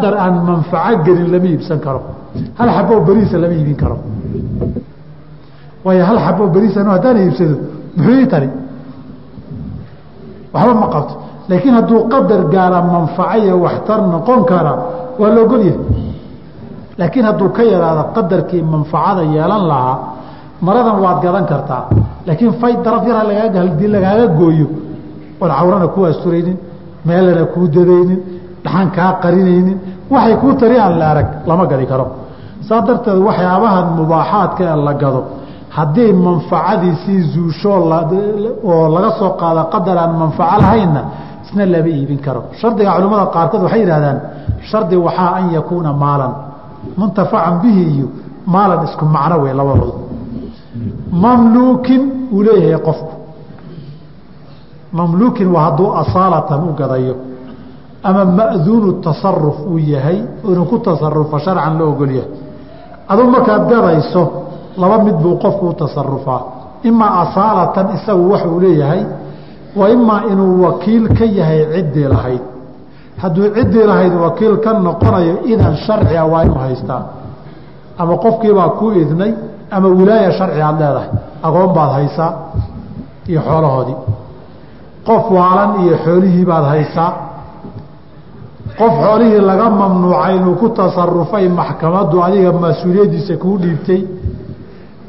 qadar aan manfaco gelin lama iibsan karo. Hal xaboo beriisa lama iibin karo. Waayo hal xaboo beriisa haddaan iibsado muxuu ii tari? Waxba ma qabto. Laakiin hadduu qadar gaara manfaco iyo waxtar noqon kara waa la ogolyahay laakiin hadduu ka yaraado qadarkii manfacada yeelan lahaa maradan waad gadan kartaa. Laakiin fay daraf yar haddii lagaaga gooyo oon cawrana ku asturaynin meelana kuu dadaynin dhaxan kaa qarinaynin. Waxay kuu tari aan la arag lama gadi karo. Saa darteed waxyaabahan mubaaxaadka la gado haddii manfacadiisii zuusho oo laga soo qaado qadar aan manfaco lahaynna isna lama iibin karo. Shardiga culimmada qaarkood waxay yidhahdaan shardi waxaa an yakuuna maalan. Muntafacan bihi iyo maalan isku macno wey labadooda mamluukin uu leeyahay qofku. Mamluukin waa hadduu asaalatan u gadayo ama ma'duunu tasaruf uu yahay inuu ku tasarufo sharcan la ogol yahay aduu markaad gadayso laba mid buu qofku u tasarufaa imaa asaalatan isagu wax uu leeyahay wa imaa inuu wakiil ka yahay ciddii lahayd. Hadduu ciddii lahayd wakiil ka noqonayo idan sharciga waa inuu haystaa. Ama qofkiibaa kuu idnay ama wilaaya sharci aad leedahay. Agoon baad haysaa iyo xoolahoodii. Qof waalan iyo xoolihii baad haysaa qof xoolihii laga mamnuucay inuu ku tasarufay maxkamaddu adiga mas'uuliyaddiisa kuu dhiibtay?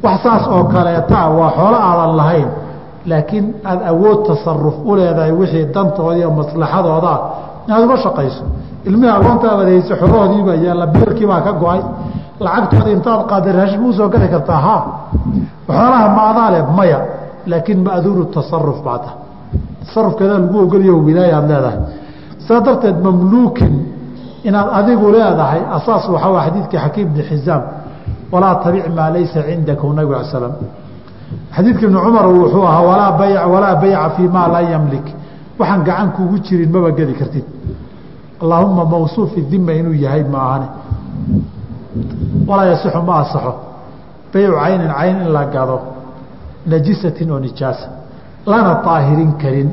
Wax saas oo kaleeta waa xoolo aadan lahayn laakiin aada awood tasaruf u leedahay wixii dantooda iyo maslaxadoodaa inaad uga shaqayso. Ilmihii agoonta aad haysa xoolahoodiibaa yaalla biilkiibaa ka go'ay. Lacagtooda intaad qaada raashin muu soo geli kartaa ha! Xoolaha maadaa le maya. Laakiin ma'duunu tasaruf baa ta. Tasarufkeeda lagu ogolyaho wilaayaad leedahay saa darteed mamluukin inaad adigu leedahay asaas waxaa xadiidkii xakiim bni xisaam walaa tabic maa laysa cindaka nabig al slam xadiidka ibni cumar wuxuu ahaa walaa bay walaa bayca fii maa laa yamlik. Waxaan gacan kuugu jirin maba gedi kartid. Allaahuma mawsuufi dima inuu yahay ma ahane walaa yasixu ma asaxo baycu caynin cayn in la gado. Najisatin oo nijaasa. Lana daahirin karin.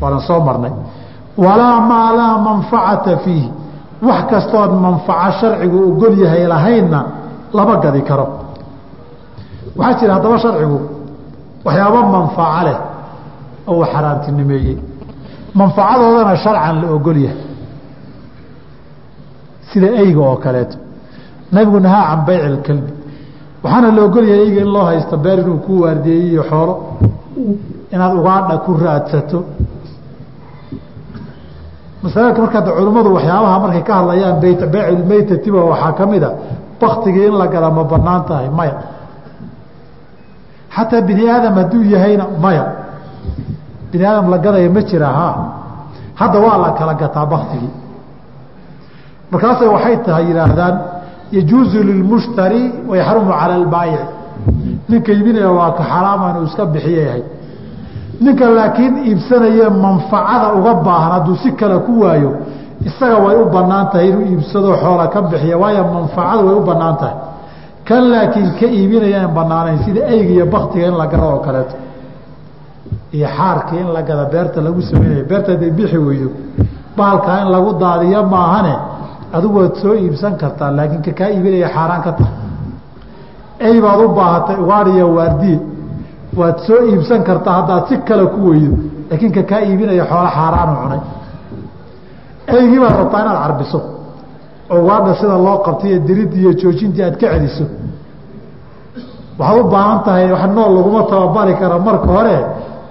Waanan soo marnay walaa maa laa manfacata fiihi wax kastood manfaco sharcigu ogol yahay lahaynna lama gadi karo. Waxaa jira haddaba sharcigu waxyaaba manfaco leh oo uu xaaraantinimeeyey manfacadoodana sharcan la ogol yahay. Sida eyga oo kaleeto. Nabigu nahaa can bayci اkalbi waxaana la ogol yahay eyga in loo haysto beer inuu ku waardeeyey iyo xoolo. Inaad ugaadha ku raadsato masalaka markaa culimmadu waxyaabaha markay ka hadlayaan beycmeytatiba waxaa ka mida baktigii in la gala ma bannaan tahay maya. Xataa bini aadam hadduu yahayna maya. Bini aadam la gadaya ma jira ha. Hadda waa la kala gataa baktigii markaasay waxay tahay yidhaahdaan yajuuzu lilmushtari wayaxrumu cala albaayici ninka iibinaya waa ka xaraaman uu iska bixiya yahay ninka laakiin iibsanaya manfacada uga baahan hadduu si kale ku waayo isaga way u bannaan tahay inuu iibsado xoola ka bixiya waayo manfacadu way u bannaan tahay. Kan laakiin ka iibinaya aan banaanayn sida eyga iyo baktiga in la gado oo kaleeto iyo xaarkii in la gada beerta lagu sameynaya beerta haday bixi weydo bahalkaa in lagu daadiyo maahane adigu waad soo iibsan kartaa laakiin ka kaa iibinaya xaaraan ka tahay. Ey baad u baahatay ugaadhiya waardiye waad soo iibsan kartaa haddaad si kale ku weydo laakiin ka kaa iibinaya xoolo xaaraanu cunay. Eygii baad rabtaa inaad carbiso oo ugaadha sida loo qabtay iyo diridii iyo joojintii aad ka celiso. Waxaad u baahan tahay wax nool laguma tababari kara marka hore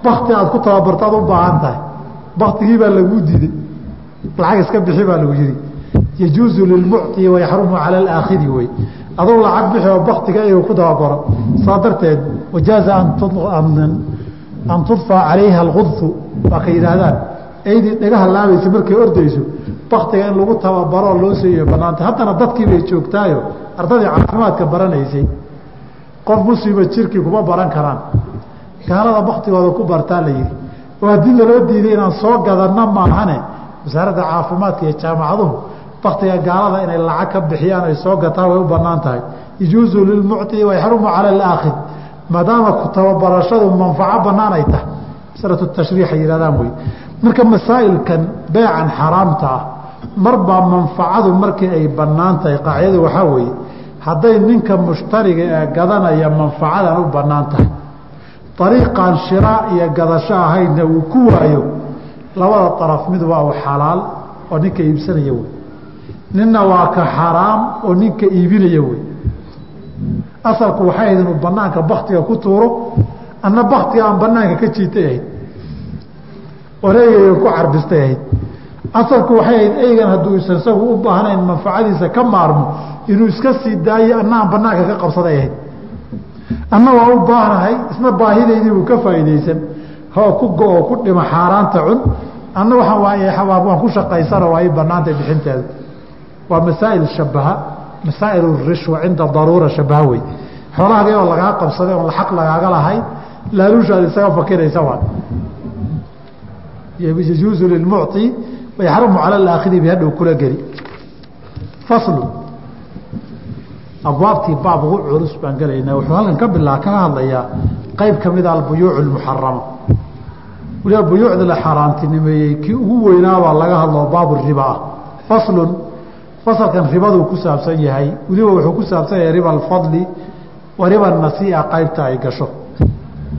bakti aad ku tababarto aad u baahan tahay. Baktigii baa laguu diiday lacag iska bixi baa lagu yihi yajuuzu lilmucطi wayaxrumu cala alaakhidi wey aduu lacag bixi oo baktiga iyaga ku tababaro saa darteed wajaaza an tudfaa calayha alqudfu waa ka yidhaahdaan. Eydii dhagaha laabaysa markay ordayso baktiga in lagu tababaro loo seeyo banaanta haddana dadkii bay joogtaayo ardadii caafimaadka baranaysay. Qof muslima jirkii kuma baran karaan. Gaalada baktigooda ku bartaa la yihi oo haddii laloo diiday inaan soo gadanna maahane. Wasaaradda caafimaadka iyo jaamacaduhu baktiga gaalada inay lacag ka bixiyaan ay soo gataan way u bannaan tahay. Yajuuzu lilmucطi wayaxrumu cala alaakhid maadaama tababarashadu manfaco banaan ay tahay. Masalatu tashriix ay yihahdaan wey marka masaa'ilkan beecan xaraamta ah marbaa manfacadu markii ay bannaan tahay qaacidadu waxaa weeye hadday ninka mushtariga ee gadanaya manfacadan u bannaan tahay. Ariiqan shiraa iyo gadasho ahaydna uu ku waayo. Labada araf mid waa u xalaal oo ninka iibsanaya wey ninna waa ka xaraam oo ninka iibinaya wey. Asalku waxay ahayd inuu banaanka baktiga ku tuuro anna baktiga aan banaanka ka jiitay ahayd oreegayga ku carbistay ahayd asalku waxay ahayd eygan hadduu isagu u baahnayn manfacadiisa ka maarmo inuu iska sii daayo anna aan banaanka ka qabsaday ahayd anna waa u baahnahay isna baahidaydii buu ka faa'iidaysan. Hoo ku go-oo ku dhima xaaraanta cun. Anna waxaan waan ku shaqaysano waa i banaantay bixinteeda waa masaa'il shabaha masaa'il rishwa cinda daruura shabaha wey xoolahagii oo lagaa qabsaday oon xaq lagaaga lahayn laaluushaad isaga fakiraysa waa yajuuzu lilmucطi wayaxrumu cala alaakhiri bi hadhow kula geli. Faslu. Abwaabtii baab ugu culus baan gelaynaa. Wuxuu halkan ka bilaa kaga hadlayaa qeyb ka mida albuyuuc اmuxarama waliba buyuucda la xaaraantinimeeyey kii ugu weynaabaa laga hadloo baabu riba. Ah faslun fasalkan ribaduu ku saabsan yahay weliba wuxuu ku saabsan yahay riba alfadli wa riba nasiia qaybta ay gasho.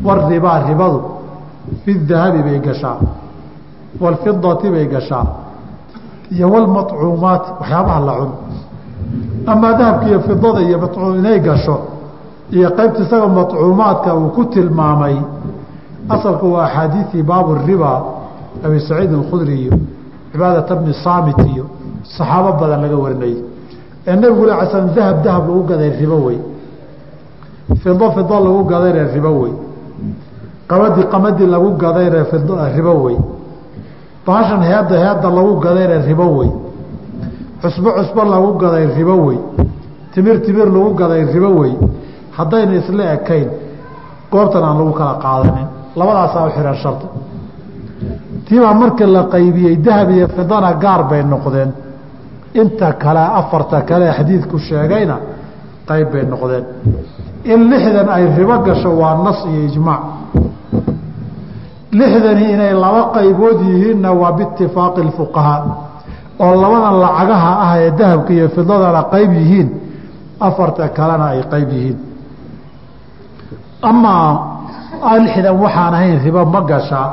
Waribaa ribadu fi dahabi bay gashaa walfidati bay gashaa iyo walmacuumaat waxyaabaha la cuno. Amaa dahabka iyo fidada iyo inay gasho iyo qaybta isaga macuumaadka uu ku tilmaamay asalku waa axaadiiii baabu riba abi saciid alkhudri iyo cibaadata bni saamit iyo saxaabo badan laga warinayay ee nabigu l sl dahab dahab lagu gaday ribo wey. Fido fido lagu gadayre ribo wey. Qamadi qamadi lagu gadayre ribo wey. Baashan heedda heedda lagu gadayre ribo wey. Cusbo cusbo lagu gaday ribo wey. Timir timir lagu gaday ribo wey. Haddayna isla ekayn goobtan aan lagu kala qaadanin. Labadaasaa u xihan shardi tiibaa marka la qaybiyey dahab iyo fidana gaar bay noqdeen inta kale afarta kale xadiidku sheegayna qayb bay noqdeen. In lixdan ay ribo gasho waa nas iyo ijmaac lixdani inay laba qaybood yihiinna waa biitifaaqi اfuqahaa oo labadan lacagaha ah ee dahabka iyo fidadana qayb yihiin afarta kalena ay qayb yihiin. Amaa lixdan waxaan ahayn ribo ma gashaa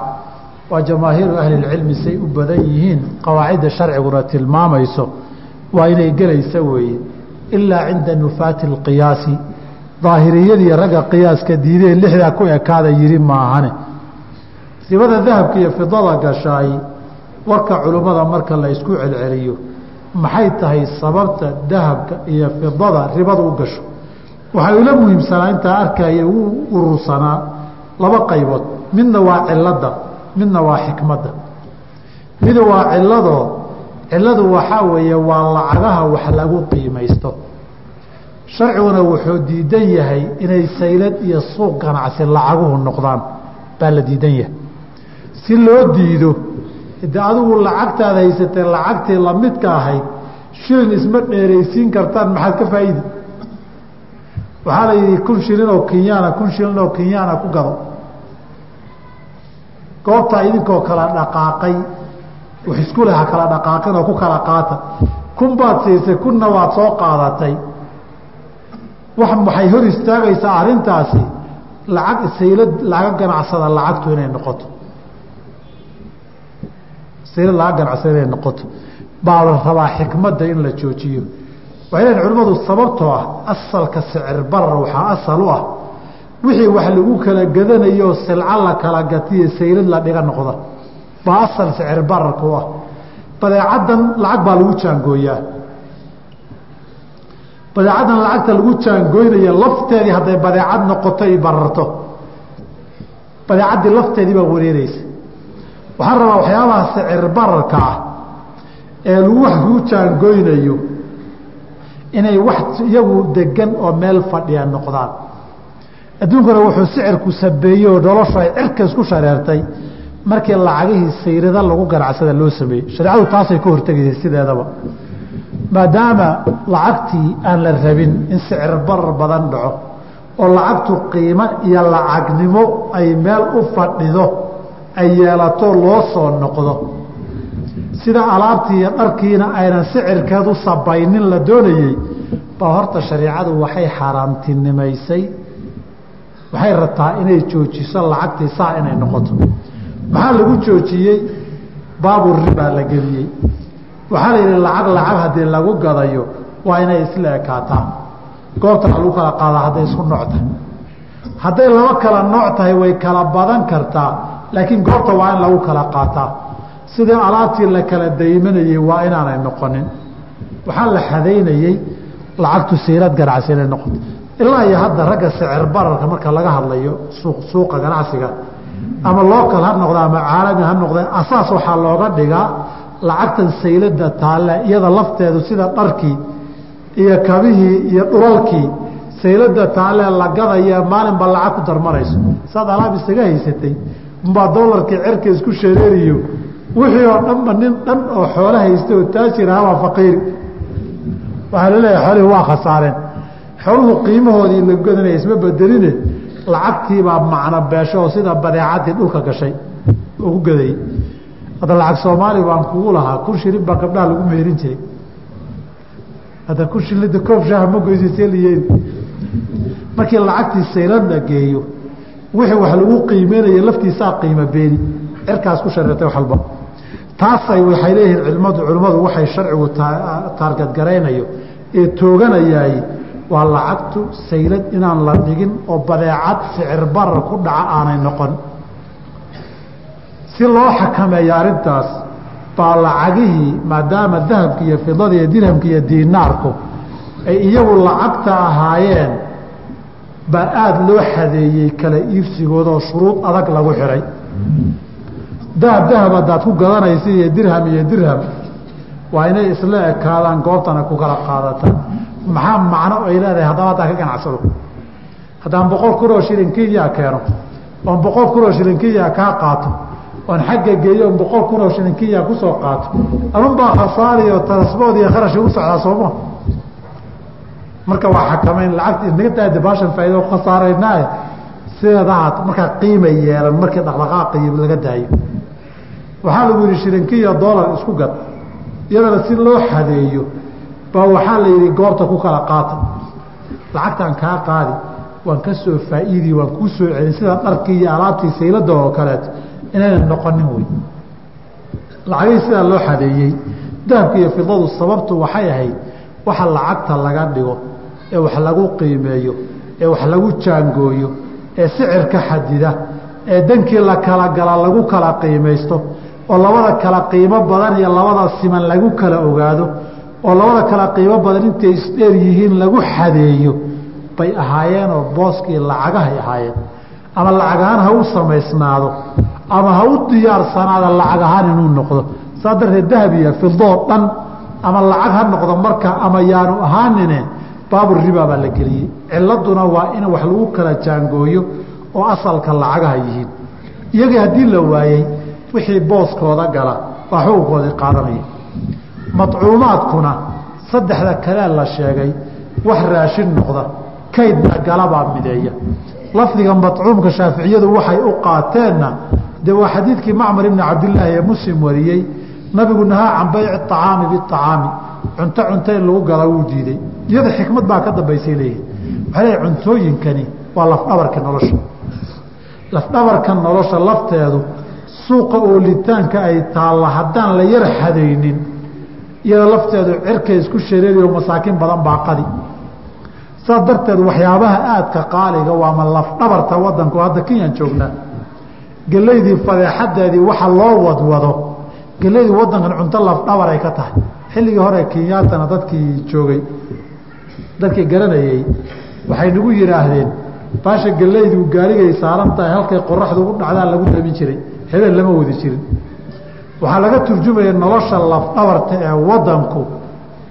waa jamaahiiru ahli اcilmi say u badan yihiin qawaacidda sharciguna tilmaamayso waa inay gelaysa weeye. Ilaa cinda nufaati اqiyaasi daahiriyadii ragga qiyaaska diidee lixdaa ku ekaada yiri maahane. Ribada dahabka iyo fidada gashaay warka culimmada marka la isku celceliyo maxay tahay sababta dahabka iyo fidada ribada u gasho? Waxaa ila muhiimsanaa intaa arkaya u urursanaa laba qaybood. Midna waa cilada midna waa xikmadda. Mid waa ciladoo ciladu waxaa weeye waa lacagaha wax lagu qiimaysto sharciguna wuxuu diidan yahay inay saylad iyo suuq ganacsi lacaguhu noqdaan baa la diidan yahay. Si loo diido de adigu lacagtaada haysatee lacagtii lamidka ahayd shilin isma dheeraysiin kartaan maxaad ka faa'iidi? Waxaa la yidhi kun shilin oo kenyaana kun shilin oo kenyaana ku gado. Goobtaa idinkoo kala dhaqaaqay wax isku leh ha kala dhaqaaqin oo ku kala qaata. Kun baad siisay kunna waad soo qaadatay. Wax waxay hor istaagaysaa arrintaasi? Lacag saylad laga ganacsada lacagtu inay noqoto. Saylad laga ganacsada inay noqoto. Baa la rabaa xikmadda in la joojiyo. Waxay culimmadu sababtoo ah asalka sicir barar waxaa asal u ah. Wixii wax lagu kala gadanayo silco la kala gatiyo saylad la dhiga noqda baa asal sicir bararka u ah. Badeecaddan lacag baa lagu jaangooyaa. Badeecaddan lacagta lagu jaangooynaya lafteedii hadday badeecad noqoto ay bararto. Badeecaddii lafteedii baa wareereysa waxaan rabaa waxyaabaha sicir bararka ah ee lagu wax lagu jaangooynayo inay wax iyagu degan oo meel fadhiya noqdaan. Adduunkuna wuxuu sicirku sabeeyey oo noloshu ay cirka isku shareertay markii lacagihii sayrada lagu ganacsada loo sameeyey. Shareecadu taasay ka hortegaysay sideedaba. Maadaama lacagtii aan la rabin in sicir barar badan dhaco oo lacagtu qiimo iyo lacagnimo ay meel u fadhido ay yeelato loo soo noqdo. Sida alaabtii iyo dharkiina aynan sicirkeedu sabaynin la doonayey baa horta shareicadu waxay xaaraamtinimaysay waxay rabtaa inay joojiso lacagtii saa inay noqoto maxaa lagu joojiyey? Baabu ribaa la geliyey. Waxaa la yidhi lacag lacag haddii lagu gadayo waa inay isla ekaataa goobta lagu kala qaadaa hadday isku nooc tahay. Hadday laba kala nooc tahay way kala badan kartaa laakiin goobta waa in lagu kala qaataa. Sidii alaabtii la kala daymanayey waa inaanay noqonin. Waxaa la xadaynayey lacagtu siirad ganacsi inay noqoto. Ilaa iyo hadda ragga sicir bararka marka laga hadlayo suuqa ganacsiga ama local ha noqda ama caalami ha noqda asaas waxaa looga dhigaa lacagtan saylada taalle iyada lafteedu sida dharkii iyo kabihii iyo dhulalkii saylada taalle la gadaya maalinba lacag ku darmarayso. Saad alaab isaga haysatay umbaa dolarkii cerka isku shareeriyo wixii oo dhanba nin dhan oo xoolo haysta oo taajir aha waa faqiiri waxaa la leeyahay xoolihii waa khasaareen. Xooluhu qiimahoodii la gadanaya isma bedeline lacagtiibaa macno beesho oo sida badeecadii dhulka gashay oo ku gadayey hadda lacag soomaali baan kugu lahaa kun shilin baa gabdhaha lagu meerin jiray. Hadda kun shilida koob shaaha ma goysaseliyeyn markii lacagtii saylad la geeyo wixii wax lagu qiimeynaya laftiisaa qiimo beeni. Cirkaas ku shareertay wax walba. Taasay waxay leeyihiin cilmadu culimmadu waxay sharcigu taargadgaraynayo ee tooganayaay waa lacagtu saylad inaan la dhigin oo badeecad sicir barar ku dhaca aanay noqon. Si loo xakameeyo arrintaas baa lacagihii maadaama dahabka iyo fidada iyo dirhamka iyo diinaarku ay iyagu lacagta ahaayeen baa aada loo xadeeyey kala iibsigooda oo shuruud adag lagu xihay dahab dahab haddaad ku gadanaysa iyo dirham iyo dirham waa inay isla ekaadaan goobtana ku kala qaadataan maxaa macno ay leedahay haddaba haddaan ka ganacsado? Haddaan boqol kun oo shilin kenya keeno oon boqol kun oo shilin kenya kaa qaato oon xagga geeyo on boqol kun oo shilin kenya ku soo qaato anunbaa khasaariyo transbood iyo kharashi u socdaa sooma marka waa xakamayn lacagta inaga daada baashan faaida khasaaraynaaye sideedahaad markaa qiima yeelan markii dhaqdhaqaaqiyo laga daayo. Waxaa lagu yihi shilinkiya dollar isku gad iyadana si loo xadeeyo baa waxaa la yidhi goobta ku kala qaata. Lacagtaan kaa qaadi waan ka soo faa'iidi waan kuu soo celin sida dharkii iyo alaabtii saylada oo kaleeto inayna noqonin wey. Lacagihii sidaa loo xadeeyey. Dahabka iyo fidadu sababtu waxay ahayd waxa lacagta laga dhigo ee wax lagu qiimeeyo ee wax lagu jaangooyo ee sicirka xadida ee dankii la kala gala lagu kala qiimaysto oo labada kala qiimo badan iyo labada siman lagu kala ogaado oo labada kala qiimo badan intay isdheer yihiin lagu xadeeyo bay ahaayeenoo booskii lacagahay ahaayeen. Ama lacag ahaan ha u samaysnaado ama ha u diyaarsanaada lacag ahaan inuu noqdo. Saa darteed dahab iyo fidoo dhan ama lacag ha noqdo marka ama yaanu ahaanine baabu riba baa la geliyey. Ciladuna waa in wax lagu kala jaangooyo oo asalka lacagaha yihiin. Iyagii haddii la waayey wixii booskooda gala waa xukunkoodii qaadanaya madcuumaadkuna saddexda kalee la sheegay wax raashin noqda kaydna galabaa mideeya. Lafdiga madcuumka shaaficiyadu waxay u qaateenna dee waa xadiidkii macmar ibni cabdilaahi ee muslim wariyey nabigu nahaa can bayci acaami biacaami cunto cunto in lagu gala wuu diiday. Iyada xikmad baa ka dambaysay leeyihiin waxay leeyihiin cuntooyinkani waa lafdhabarka nolosha. Lafdhabarka nolosha lafteedu suuqa oolitaanka ay taalla haddaan la yar xadaynin iyada lafteedu cirkay isku shareeriyo masaakiin badan baa qadi. Saas darteed waxyaabaha aadka qaaliga waama lafdhabarta wadanku hadda kenyaan joognaa. Gelaydii fadeexadeedii waxa loo wadwado gelaydii wadankan cunto lafdhabar ka tahay. Xilligii hore kenyaatana dadkii joogay dadkii garanayey waxay nagu yidhaahdeen baasha gelaydu gaarigay saaran tahay halkay qoraxdu u dhacdaa lagu damin jiray hebeel lama wadi jirin waxaa laga turjumaya nolosha lafdhabarta ee wadanku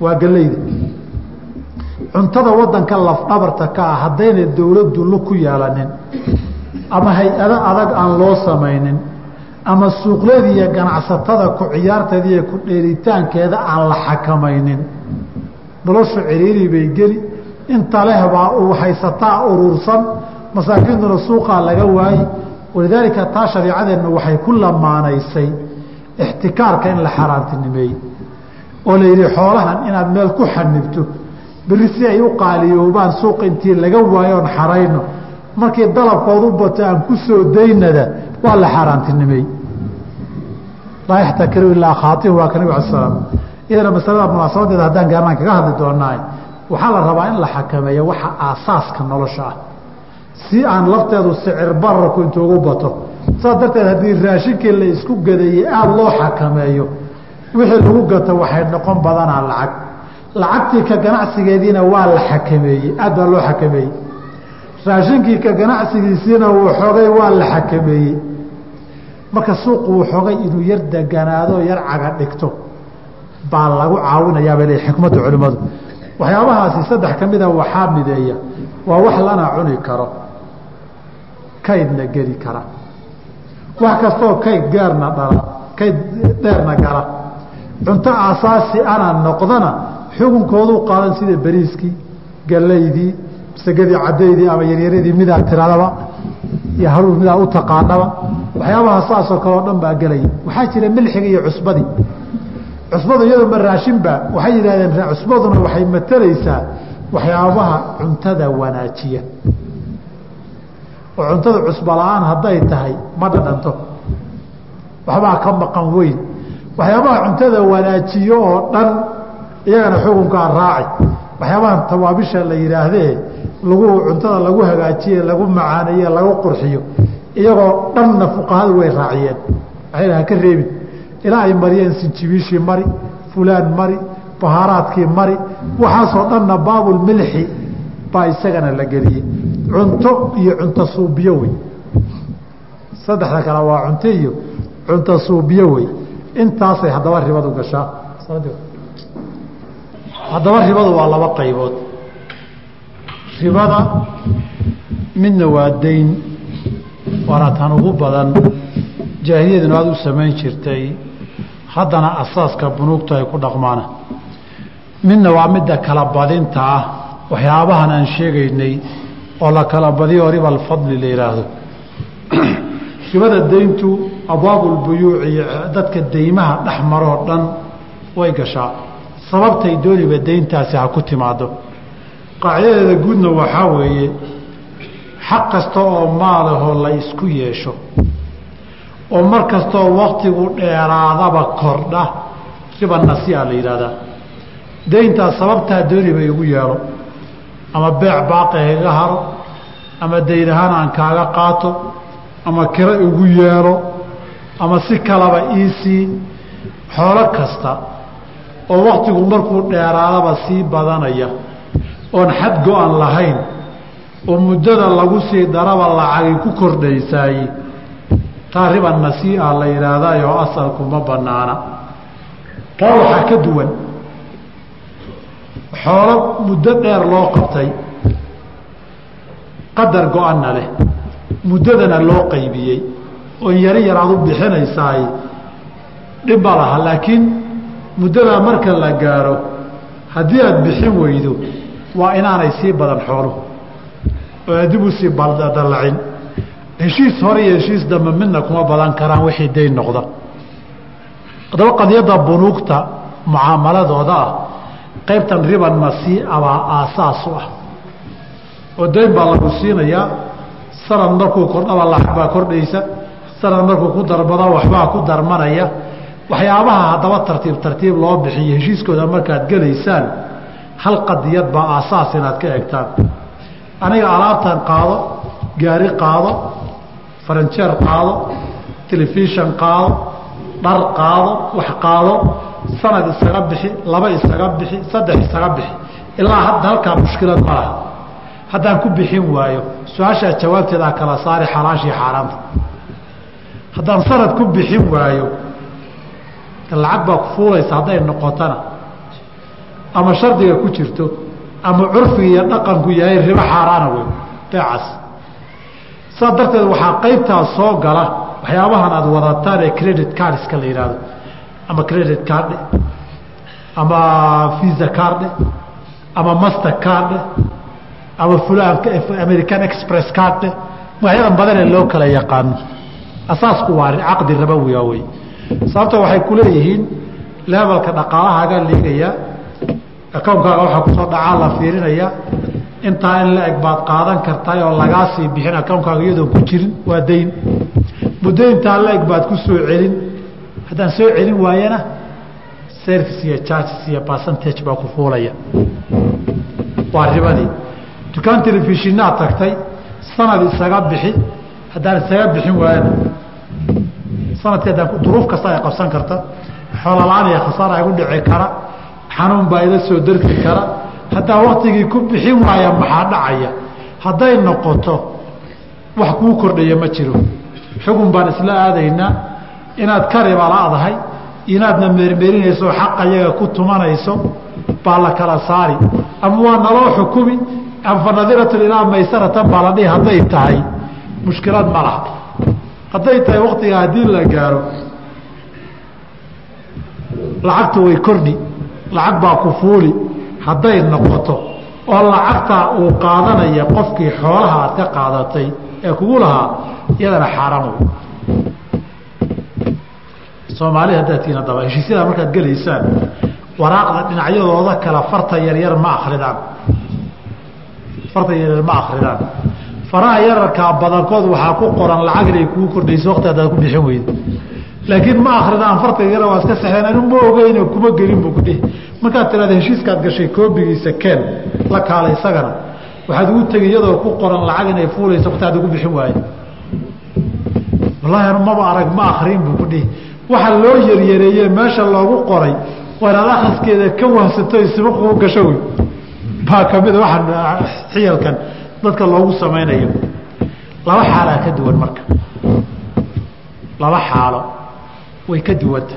waa gelayda cuntada wadanka lafdhabarta ka ah haddayna dowladdu lug ku yeelanin ama hay'ado adag aan loo samaynin ama suuqleeda iyo ganacsatada ku ciyaarteeda iyo ku dheelitaankeeda aan la xakamaynin noloshu ciriiri bay geli. Inta lehbaa uu haysataa urursan masaakiintuna suuqaa laga waayi. Walidaalika taa shareicadeennu waxay ku lamaanaysay ixtikaarka in la xaaraantinimeeyey oo la yidhi xoolahan inaad meel ku xanibto beri si ay u qaaliyoobaan suuq intii laga waayo oon xarayno markii dalabkoodu bato aan ku soo daynada waa la xaaraantinimeey laa yaxtakiru ilaa khaatiu waa ka nabig ala slam iyadana masalada munaasabadeeda haddaan gaarnaan kaga hadli doonaa waxaa la rabaa in la xakameeyo waxa aasaaska nolosha ah si aan lafteedu sicir bararku intuugu bato saas darteed haddii raashinkii la isku gadayey aada loo xakameeyo. Wixii lagu gato waxay noqon badanaa lacag. Lacagtii ka ganacsigeediina waa la xakameeyey aad baa loo xakameeyey. Raashinkii ka ganacsigiisiina wuu xogay waa la xakameeyey. Marka suuqu xogay inuu yar deganaado yar caga dhigto. Baa lagu caawinayaa bay leeyihiin xikmadda culimmadu. Waxyaabahaasi saddex ka mida waxaa mideeya. Waa wax lana cuni karo. Kaydna geli kara wax kastoo kayd gaarna dhala kayd dheerna gala. Cunto aasaasi ana noqdana xukunkooduu qaadan sida beriiskii gallaydii masagadii caddaydii ama yaryaradii midaa tiradaba iyo haruur midaa u taqaanaba waxyaabaha saasoo kale dhan baa gelaya waxaa jira milxiga iyo cusbadii cusbadu iyadoo ma raashinba waxay yidhahdeen cusbaduna waxay matalaysaa waxyaabaha cuntada wanaajiya oo cuntada cusbo la'aan hadday tahay ma dhadhanto waxbaa ka maqan weyn. Waxyaabaha cuntada wanaajiyo oo dhan iyagana xukunkaa raaci waxyaabahan tawaabisha la yidhaahdee lagu cuntada lagu hagaajiye lagu macaaneeye lagu qurxiyo iyagoo dhanna fuqahadu way raaciyeen. Waxay ha ka reebin. Ilaa ay mariyeen sinjibiishii mari fulaan mari bahaaraadkii mari waxaasoo dhanna baabulmilxi baa isagana la geliyey cunto iyo cunto suubiyo wey. Saddexda kale waa cunto iyo cunto suubiyo wey. Intaasay haddaba ribadu gashaa. Haddaba ribadu waa laba qaybood. Ribada midna waa dayn waana tan ugu badan. Jaahiliyaduna aada u samayn jirtay. Haddana asaaska bunuugta ay ku dhaqmaana midna waa midda kala badinta ah. Waxyaabahan aan sheegaynay oo la kala badiyo riba alfadli la yidhaahdo ribada dayntu abwaabulbuyuuci iyo dadka deymaha dhex maroo dhan way gashaa. Sababtay dooniba dayntaasi ha ku timaado qaacidadeeda guudna waxaa weeye xaq kasta oo maalahoo la isku yeesho oo mar kastaoo waktigu dheeraadaba kordha riba nasiia la yidhahdaa dayntaas sababtaa dooniba igu yeelo ama beec baaqi hayga haro ama dayn ahaan aan kaaga qaato ama kiro igu yeelo ama si kalaba iisii xoolo kasta oo waktigu markuu dheeraadaba sii badanaya oon xad go-an lahayn oo muddada lagu sii daraba lacagi ku kordhaysaay taa riba nasiia la yidhaahdayo asalku ma banaana taa waxaa ka duwan xoolo muddo dheer loo qabtay qadar go-anna leh muddadana loo qaybiyey oon yaro yar u bixinaysaay dhib ma laha laakiin muddadaa marka la gaaro haddii aad bixin weydo waa inaanay sii badan xooluhu oo aad dib u sii dallacin. Heshiis hore iyo heshiis dambe midna kuma badan karaan wixii dayn noqda. Haddaba qadiyadda bunuugta mucaamaladooda ah qaybtan riban nasii'a baa aasaas u ah. Oo dayn baa lagu siinayaa sanad markuu kordhaba lacag baa kordhaysa sanad markuu ku darbado waxbaa ku darmanaya. Waxyaabaha haddaba tartiib tartiib loo bixiyo heshiiskooda markaad gelaysaan hal qadiyad baa aasaas inaad ka egtaan aniga alaabtan qaado gaari qaado faranjeer qaado telefishan qaado dhar qaado wax qaado sanad isaga bixi laba isaga bixi saddex isaga bixi. Ilaa hadda halkaa mushkilad ma laha. Haddaan ku bixin waayo su'aashaa jawaabteedaa kala saari xalaashii xaaraanta. Haddaan sanad ku bixin waayo lacag baa ku fuulaysa hadday noqotona ama shardiga ku jirto ama curfiga iyo dhaqanku yahay ribo xaaraana wey beecaas saa darteed waxaa qaybtaas soo gala waxyaabahan aada wadataan ee credit cardska la yidhaahdo ama credit cardhe ama visa cardhe ama master cardhe ama american express cardhe magacyadan badanee loo kala yaqaano asaasku waa caqdi rabowiga wey sababta waxay ku leeyihiin levelka dhaqaalahaagaa liigaya akownkaaga waxaa ku soo dhacaa la fiirinaya. Intaa in la eg baad qaadan kartaay oo lagaa sii bixin akownkaaga iyadoon ku jirin waa dayn muddo intaa la eg baad ku soo celin haddaan soo celin waayana service iyo charges iyo percentage baa ku fuulaya. Waa ribadii. Dukaan telefishinaad tagtay sanad isaga bixi haddaan isaga bixin waayana. Sanadkii haddaan duruuf kasta ay qabsan karta. Xoolola-aan iyo khasaara igu dhici kara. Xanuun baa ila soo darki kara. Haddaa waktigii ku bixin waaya maxaa dhacaya? Hadday noqoto wax kuu kordhaya ma jiro. Xugun baan isla aadaynaa inaad ka ribala'dahay inaadna meermeerinayso xaqa yaga ku tumanayso baa la kala saari. Ama waa naloo xukumi ama fanadiratun ilaa maysaratan baa la dhihi hadday tahay mushkilad ma laha. Hadday tahay waktiga haddii la gaaro lacagtu way kordhi lacag baa ku fuuli hadday noqoto oo lacagtaa uu qaadanaya qofkii xoolaha aad ka qaadatay ee kugu lahaa iyadana xaaraan soomaalida haddaad tihiin haddaba heshiisyadaa markaad gelaysaan. Waraaqda dhinacyadooda kale farta yaryar ma akridaan farta yaryar ma akridaan faraha yararkaa badankood waxaa ku qoran lacag inay kuu kordhayso waqti haddaad ku bixin weydo laakiin ma akridaan farta yaryar waa iska saxeen anu ma ogeyno kuma gelin buu kudhihi markaad tirahda heshiiskaad gashay koobigiisa keen la kaala isagana. Waxaad ugu tegi iyadoo ku qoran lacag inay fuulayso waqti hadda ku bixin waayo. Wallaahi anu maba arag ma akriin buu kudhihi waxa loo yaryareeye meesha loogu qoray waa inaad akhriskeeda ka wahsato isbaquu gasho wey baa kamida waxaan xiyalkan dadka loogu samaynayo. Laba xaalaa ka duwan marka. Laba xaalo way ka duwanta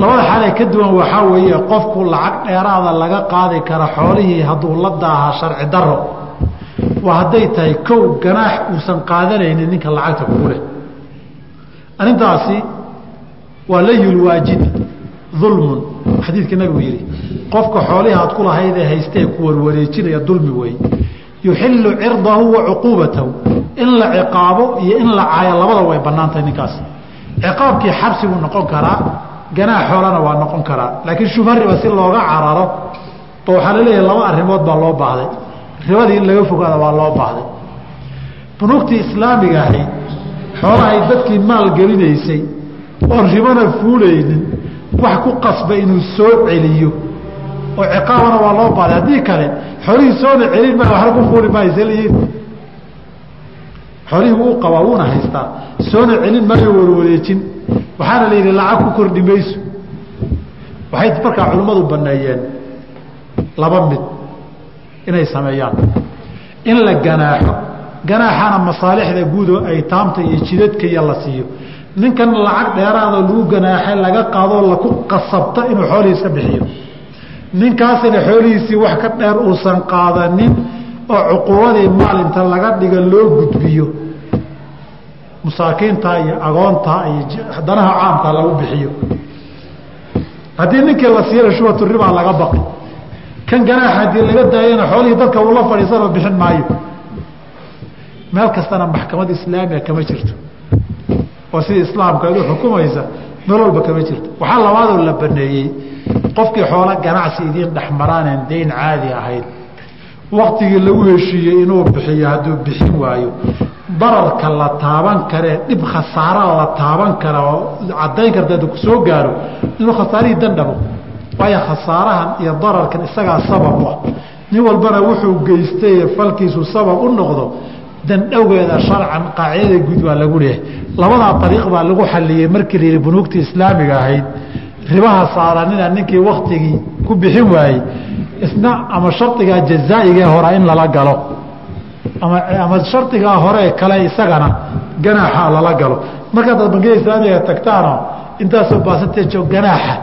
labada xaalee ka duwan waxaa weeye qofku lacag dheeraada laga qaadi kara xoolihii hadduu la daahaa sharci daro waa hadday tahay kow ganaax uusan qaadanaynin ninka lacagta kugu leh arrintaasi waa layulwaajidi dulmun xadiidkii nabigu yidhi qofka xoolihii aad ku lahaydee haystee ku warwareejinaya dulmi weeye yuxilu cirdahu wa cuquubatahu. In la ciqaabo iyo in la caayo labada way bannaan tahay ninkaas ciqaabkii xabsi buu noqon karaa ganaax xoolana waa noqon karaa. Laakiin shubha riba si looga cararo ba waxaa la leeyahay laba arrimood baa loo baahday. Ribadii in laga fogaada waa loo baahday. Bunuugtii islaamiga ahayd xoolahay dadkii maal gelinaysay oon ribana fuulaynin wax ku qasba inuu soo celiyo. Oo ciqaabana waa loo baahday haddii kale xoolihii soona celin ma waxna ku fuuli maayoseliyiin xoolihii wuu qabaa wuuna haystaa. Soona celin maayo warwareejin. Waxaana la yidhi lacag ku kordhi mayso. Waxay markaa culimmadu banneeyeen laba mid inay sameeyaan. In la ganaaxo ganaaxana masaalixda guudoo ay taamta iyo jidadka iyo la siiyo. Ninkan lacag dheeraada lagu ganaaxay laga qaadoo laku qasabta inuu xoolihii iska bixiyo. Ninkaasina xoolihiisii wax ka dheer uusan qaadanin oo cuquubadii maalinta laga dhiga loo gudbiyo. Masaakiinta iyo agoonta iyo danaha caamka lagu bixiyo. Haddii ninkii la siiyana shubatu laga baqi. Kan ganaaxa haddii laga daayana xoolihii dadka uula fadhiisanoo bixin maayo meel kastana maxkamad islaamiga kama jirto. Oo sida islaamka adu xukumaysa meel walba kama jirto. Waxaa labaadoo la baneeyey qofkii xoolo ganacsi idiin dhexmaraaneen dayn caadi ahayd waktigii lagu heshiiyey inuu bixiyo hadduu bixin waayo. Dararka la taaban karee dhib khasaara la taaban kara oo caddayn karta ku soo gaaro inuu khasaarihii dandhabo waayo khasaarahan iyo dararkan isagaa sabab u ah. Nin walbana wuxuu geystay falkiisu sabab u noqdo dandhowgeeda sharcan qaacidada guud waa lagu leeyahay. Labadaa ariiq baa lagu xaliyey markii la yihi bunuugtii islaamiga ahayd. Ribaha saaranina ninkii waktigii ku bixin waayey. Isna ama shardigaa jazaa'igae hora in lala galo. Ama shardigaa hore kale isagana ganaaxa lala galo. Markaad bangiyada islaamiga tagtaano intaasoo baasanteejo ganaaxa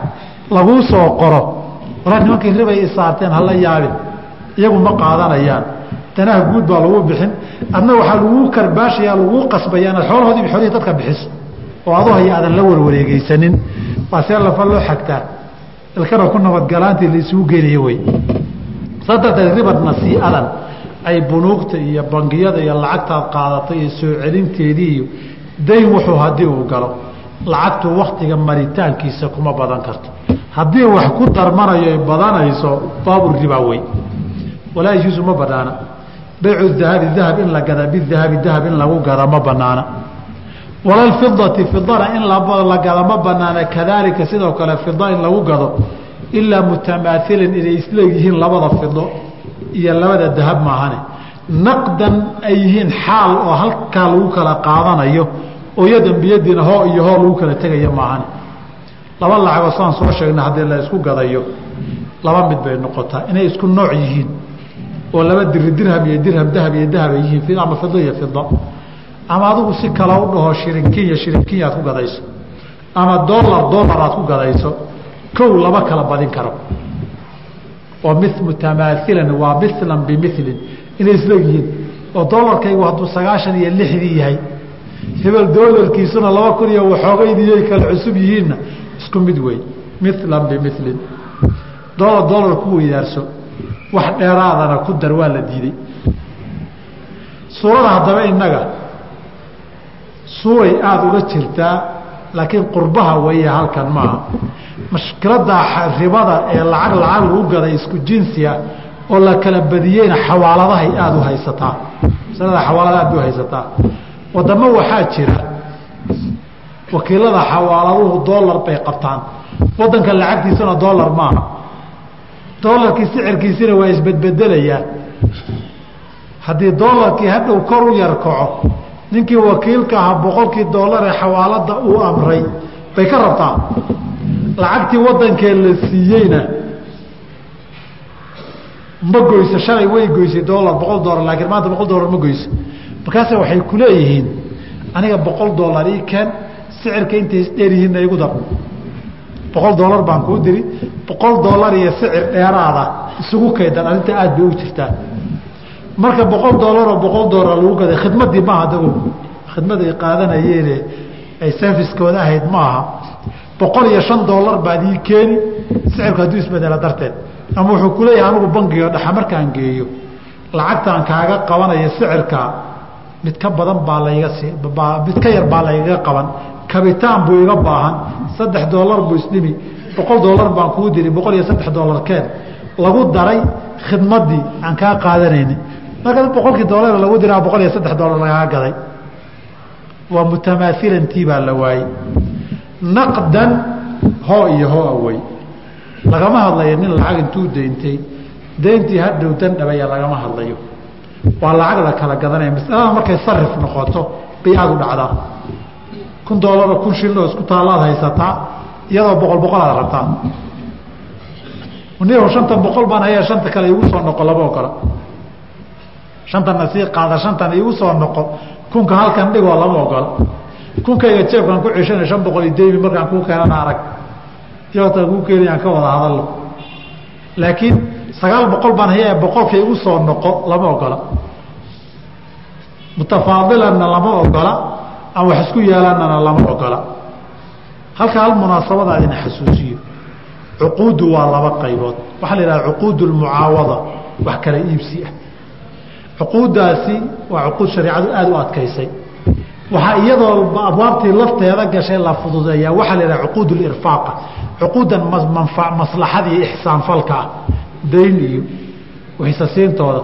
laguu soo qoro. Walaa nimankii ribay isaarteen hala yaabin. Iyagu ma qaadanayaan danaha guud baa lagu bixin. Adna waxaa laguu karbaashaya laguu qasbaya inaad xoolahoodii xoolihii dadka bixiso oo adu haya aadan la warwareegeysanin waa see lafa loo xagtaa ilkana ku nabadgalaantii la isugu geenaya wey. Saa darteed riba nasiiadan ay bunuugta iyo bangiyada iyo lacagtaad qaadatay iyo soo celinteedii dayn wuxuu haddii uu galo lacagtu waktiga maritaankiisa kuma badan karto. Haddii wax ku darmanayo ay badanayso baabu ribaa wey. Walaa yajuusu ma banaana baycu dahabi dahab in la gada bidahabi dahab in lagu gada ma banaana walalfidati fidana in la gada ma banaana kadaalika sidoo kale fida in lagu gado ilaa mutamaahilan inay isleeyihiin labada fido iyo labada dahab maahane. Naqdan ay yihiin xaal oo halkaa lagu kala qaadanayo oo yadan biyadiina hoo iyo hoo lagu kala tegaya maahane. Laba lacagoo saan soo sheegna haddii la isku gadayo laba mid bay noqotaa inay isku nooc yihiin oo laba diri dirham iyo dirham dahab iyo dahab ay yihiin ama fido iyo fida ama adigu si kale u dhaho shirinkinya shirinkinya aad ku gadayso. Ama dolar dolar aad ku gadayso. Kow laba kala badin karo. Oo mi mutamaahilan waa milan bimilin inay isla yihiin. Oo dolarkaygu hadduu sagaashan iyo lixdii yahay hebel dolarkiisuna laba kun iyo waxoogaydiyay kala cusub yihiinna isku mid wey milan bimilin dolar dolar ku weydaarso wax dheeraadana ku dar waa la diiday suurada haddaba innaga suuray aada uga jirtaa laakiin qurbaha weeye halkan maaha mashkiladda ribada ee lacag lacag lagu gaday isku jinsiya oo la kala badiyeyna xawaaladahay aada u haysataa. Masalada xawaalada aada u haysataa. Wadamo waxaa jira wakiilada xawaaladuhu dolar bay qabtaan. Wadanka lacagtiisuna dolar maaha dolarkii sicirkiisina waa isbedbedelayaa haddii dolarkii hadhow kor u yar kaco ninkii wakiilka ahaa boqolkii dolar ee xawaalada uu amray bay ka rabtaa. Lacagtii wadankee la siiyeyna ma goyso shalay way goysay dolar boqol dolar laakiin maanta boqol dolar ma goyso. Markaase waxay ku leeyihiin aniga boqol dolar ii keen sicirka intay isdheer yihiinna igu dar boqol dolar baan kuu diri. Boqol dolar iyo sicir dheeraada isugu kaydan arrinta aada bay u jirtaa. Marka boqol dolaroo boqol dolar lagu gaday khidmadii maaha dago khidmad ay qaadanayeene ay serviskooda ahayd maaha boqol iyo shan dolar baad ii keeni sicirku hadduu isbedela darteed. Ama wuxuu kuleeyahay anigu bangiga dhexa markaan geeyo lacagtaan kaaga qabanaya sicirka mid ka badan baa layga si mid ka yar baa laygaga qaban kabitaan buu iga baahan. Saddex dolar buu isdhimi. Boqol dolar baan kuu diri. Boqol iyo saddex dolar keen. Lagu daray khidmadii aan kaa qaadanayni marka boqolkii dolar lagu diraa boqol iyo saddex dolar lagaa gaday waa mutamaahilantii baa la waayey naqdan hoo iyo hoo awey lagama hadlayo nin lacag intuu dayntay dayntii hadhow dandhabaya lagama hadlayo. Waa lacag la kala gadanaya. Masalada markay sarif noqoto bay aada u dhacdaa kun dolaroo kun shiloo isku taalaad haysataa iyadoo boqol boqol aad rabtaa niho shantan boqol baan haya shanta kale igu soo noqo lama ogola shantana sii qaada shantan igu soo noqo. Kunka halkan dhigoo lama ogola. Kunkayga jeebkaan ku ceshana shan boqol iyo deymi markaan kuu keenana arag. Yootaan kuu keenayaan ka wada hadallo laakiin sagaal boqol baan haya boqolka igu soo noqo lama ogola. Mutafaadilanna lama ogola ama wax isku yeelanana lama ogola. Halka hal munaasabada idin xasuusiyo. Cuquuddu waa laba qaybood. Waxaa la yidhaha cuquud lmucaawada wax kala iibsi ah. Cuquuddaasi waa cuquud shareicadu aada u adkaysay. Waxaa iyadoo abwaabtii lafteeda gashay la fududeeyaa waxaa la yidhaha cuquud lirfaaqa cuquuddan maslaxada iyo ixsaanfalka ah. Dayn iyo waxisasiintooda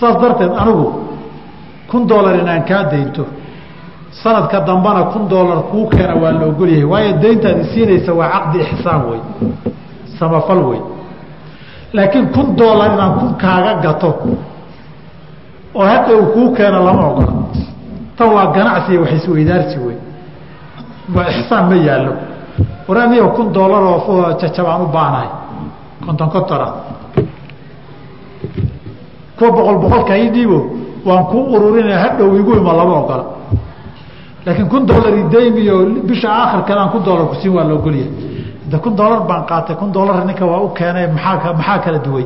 saas darteed anigu kun dolar inaan kaa daynto sanadka dambana kun dolar kuu keena waa la ogolyahay waayo dayntaad isiinaysa waa caqdi ixsaan wey samafal wey laakiin kun dolar inaan kun kaaga gato oo hadda uu kuu keena lama ogola. Tan waa ganacsi wax isweydaarsi wey waa ixsaan ma yaallo. War aniga kun dolar oo jajabaan u baanahay. Konton kontona kuwa boqol boqolka ii dhiibo waan kuu ururinaya hadhow igu ima lama ogola laakiin kun dolar daymiyo bisha aakhirkeedaan kun dolar kusiin waa la ogolyahay de kun dolar baan qaatay kun dolar ninka waa u keenay maaa maxaa kala duway?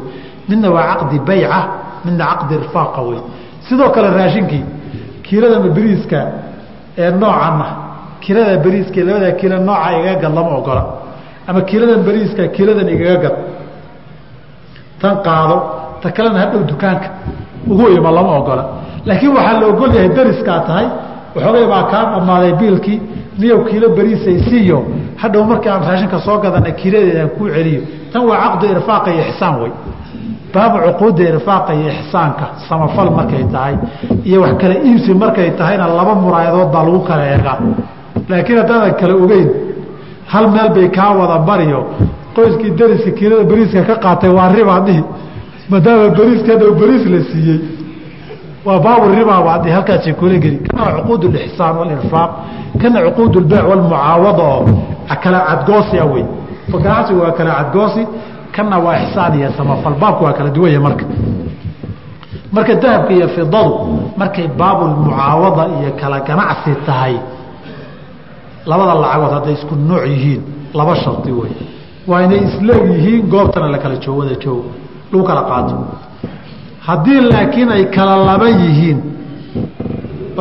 Midna waa caqdi bayca midna caqdi irfaaqa wey sidoo kale raashinkii kiilada beriiska ee noocanna kiilada beriiska labada kiilo nooca igaga gad lama ogola. Ama kiiladan beriiska kiiladan igaga gad tan qaado ta kalena hadhow dukaanka. Ugu ima lama ogola. Laakiin waxaa la ogol yahay dariskaa tahay waxoogay baa kaa dhammaaday biilkii niyow kiilo beriisaysiiyo hadhow markii aan raashinka soo gadana kiiladeedaan kuu celiyo. Tan waa caqdu irfaaqa iyo ixsaan wey baabu cuquudda irfaaqa iyo ixsaanka samafal markay tahay iyo wax kale iibsi markay tahayna laba muraayadood baa lagu kala eegaa. Laakiin haddaadan kala ogeyn hal meel bay kaa wada bariyo. Qoyskii dariska kiilada beriiska ka qaatay waa ribaa dhihi maadaama beriiska hadhow beriis la siiyey waa baabu ribaa waa dhihi halkaasay kula geli kana cuquud lixsaan walirfaaq kana cuquud lbeyc walmucaawada oo kala cadgoosi a wey ganacsigu waa kala cadgoosi kana waa ixsaan iyo samafal. Baabku waa kala duwanya marka. Marka dahabka iyo fidadu markay baabulmucaawada iyo kala ganacsi tahay labada lacagood hadday isku nooc yihiin laba shardi wey waa inay isleeg yihiin goobtana la kala joog wada joogo lagu kala qaato haddii laakiin ay kala laba yihiin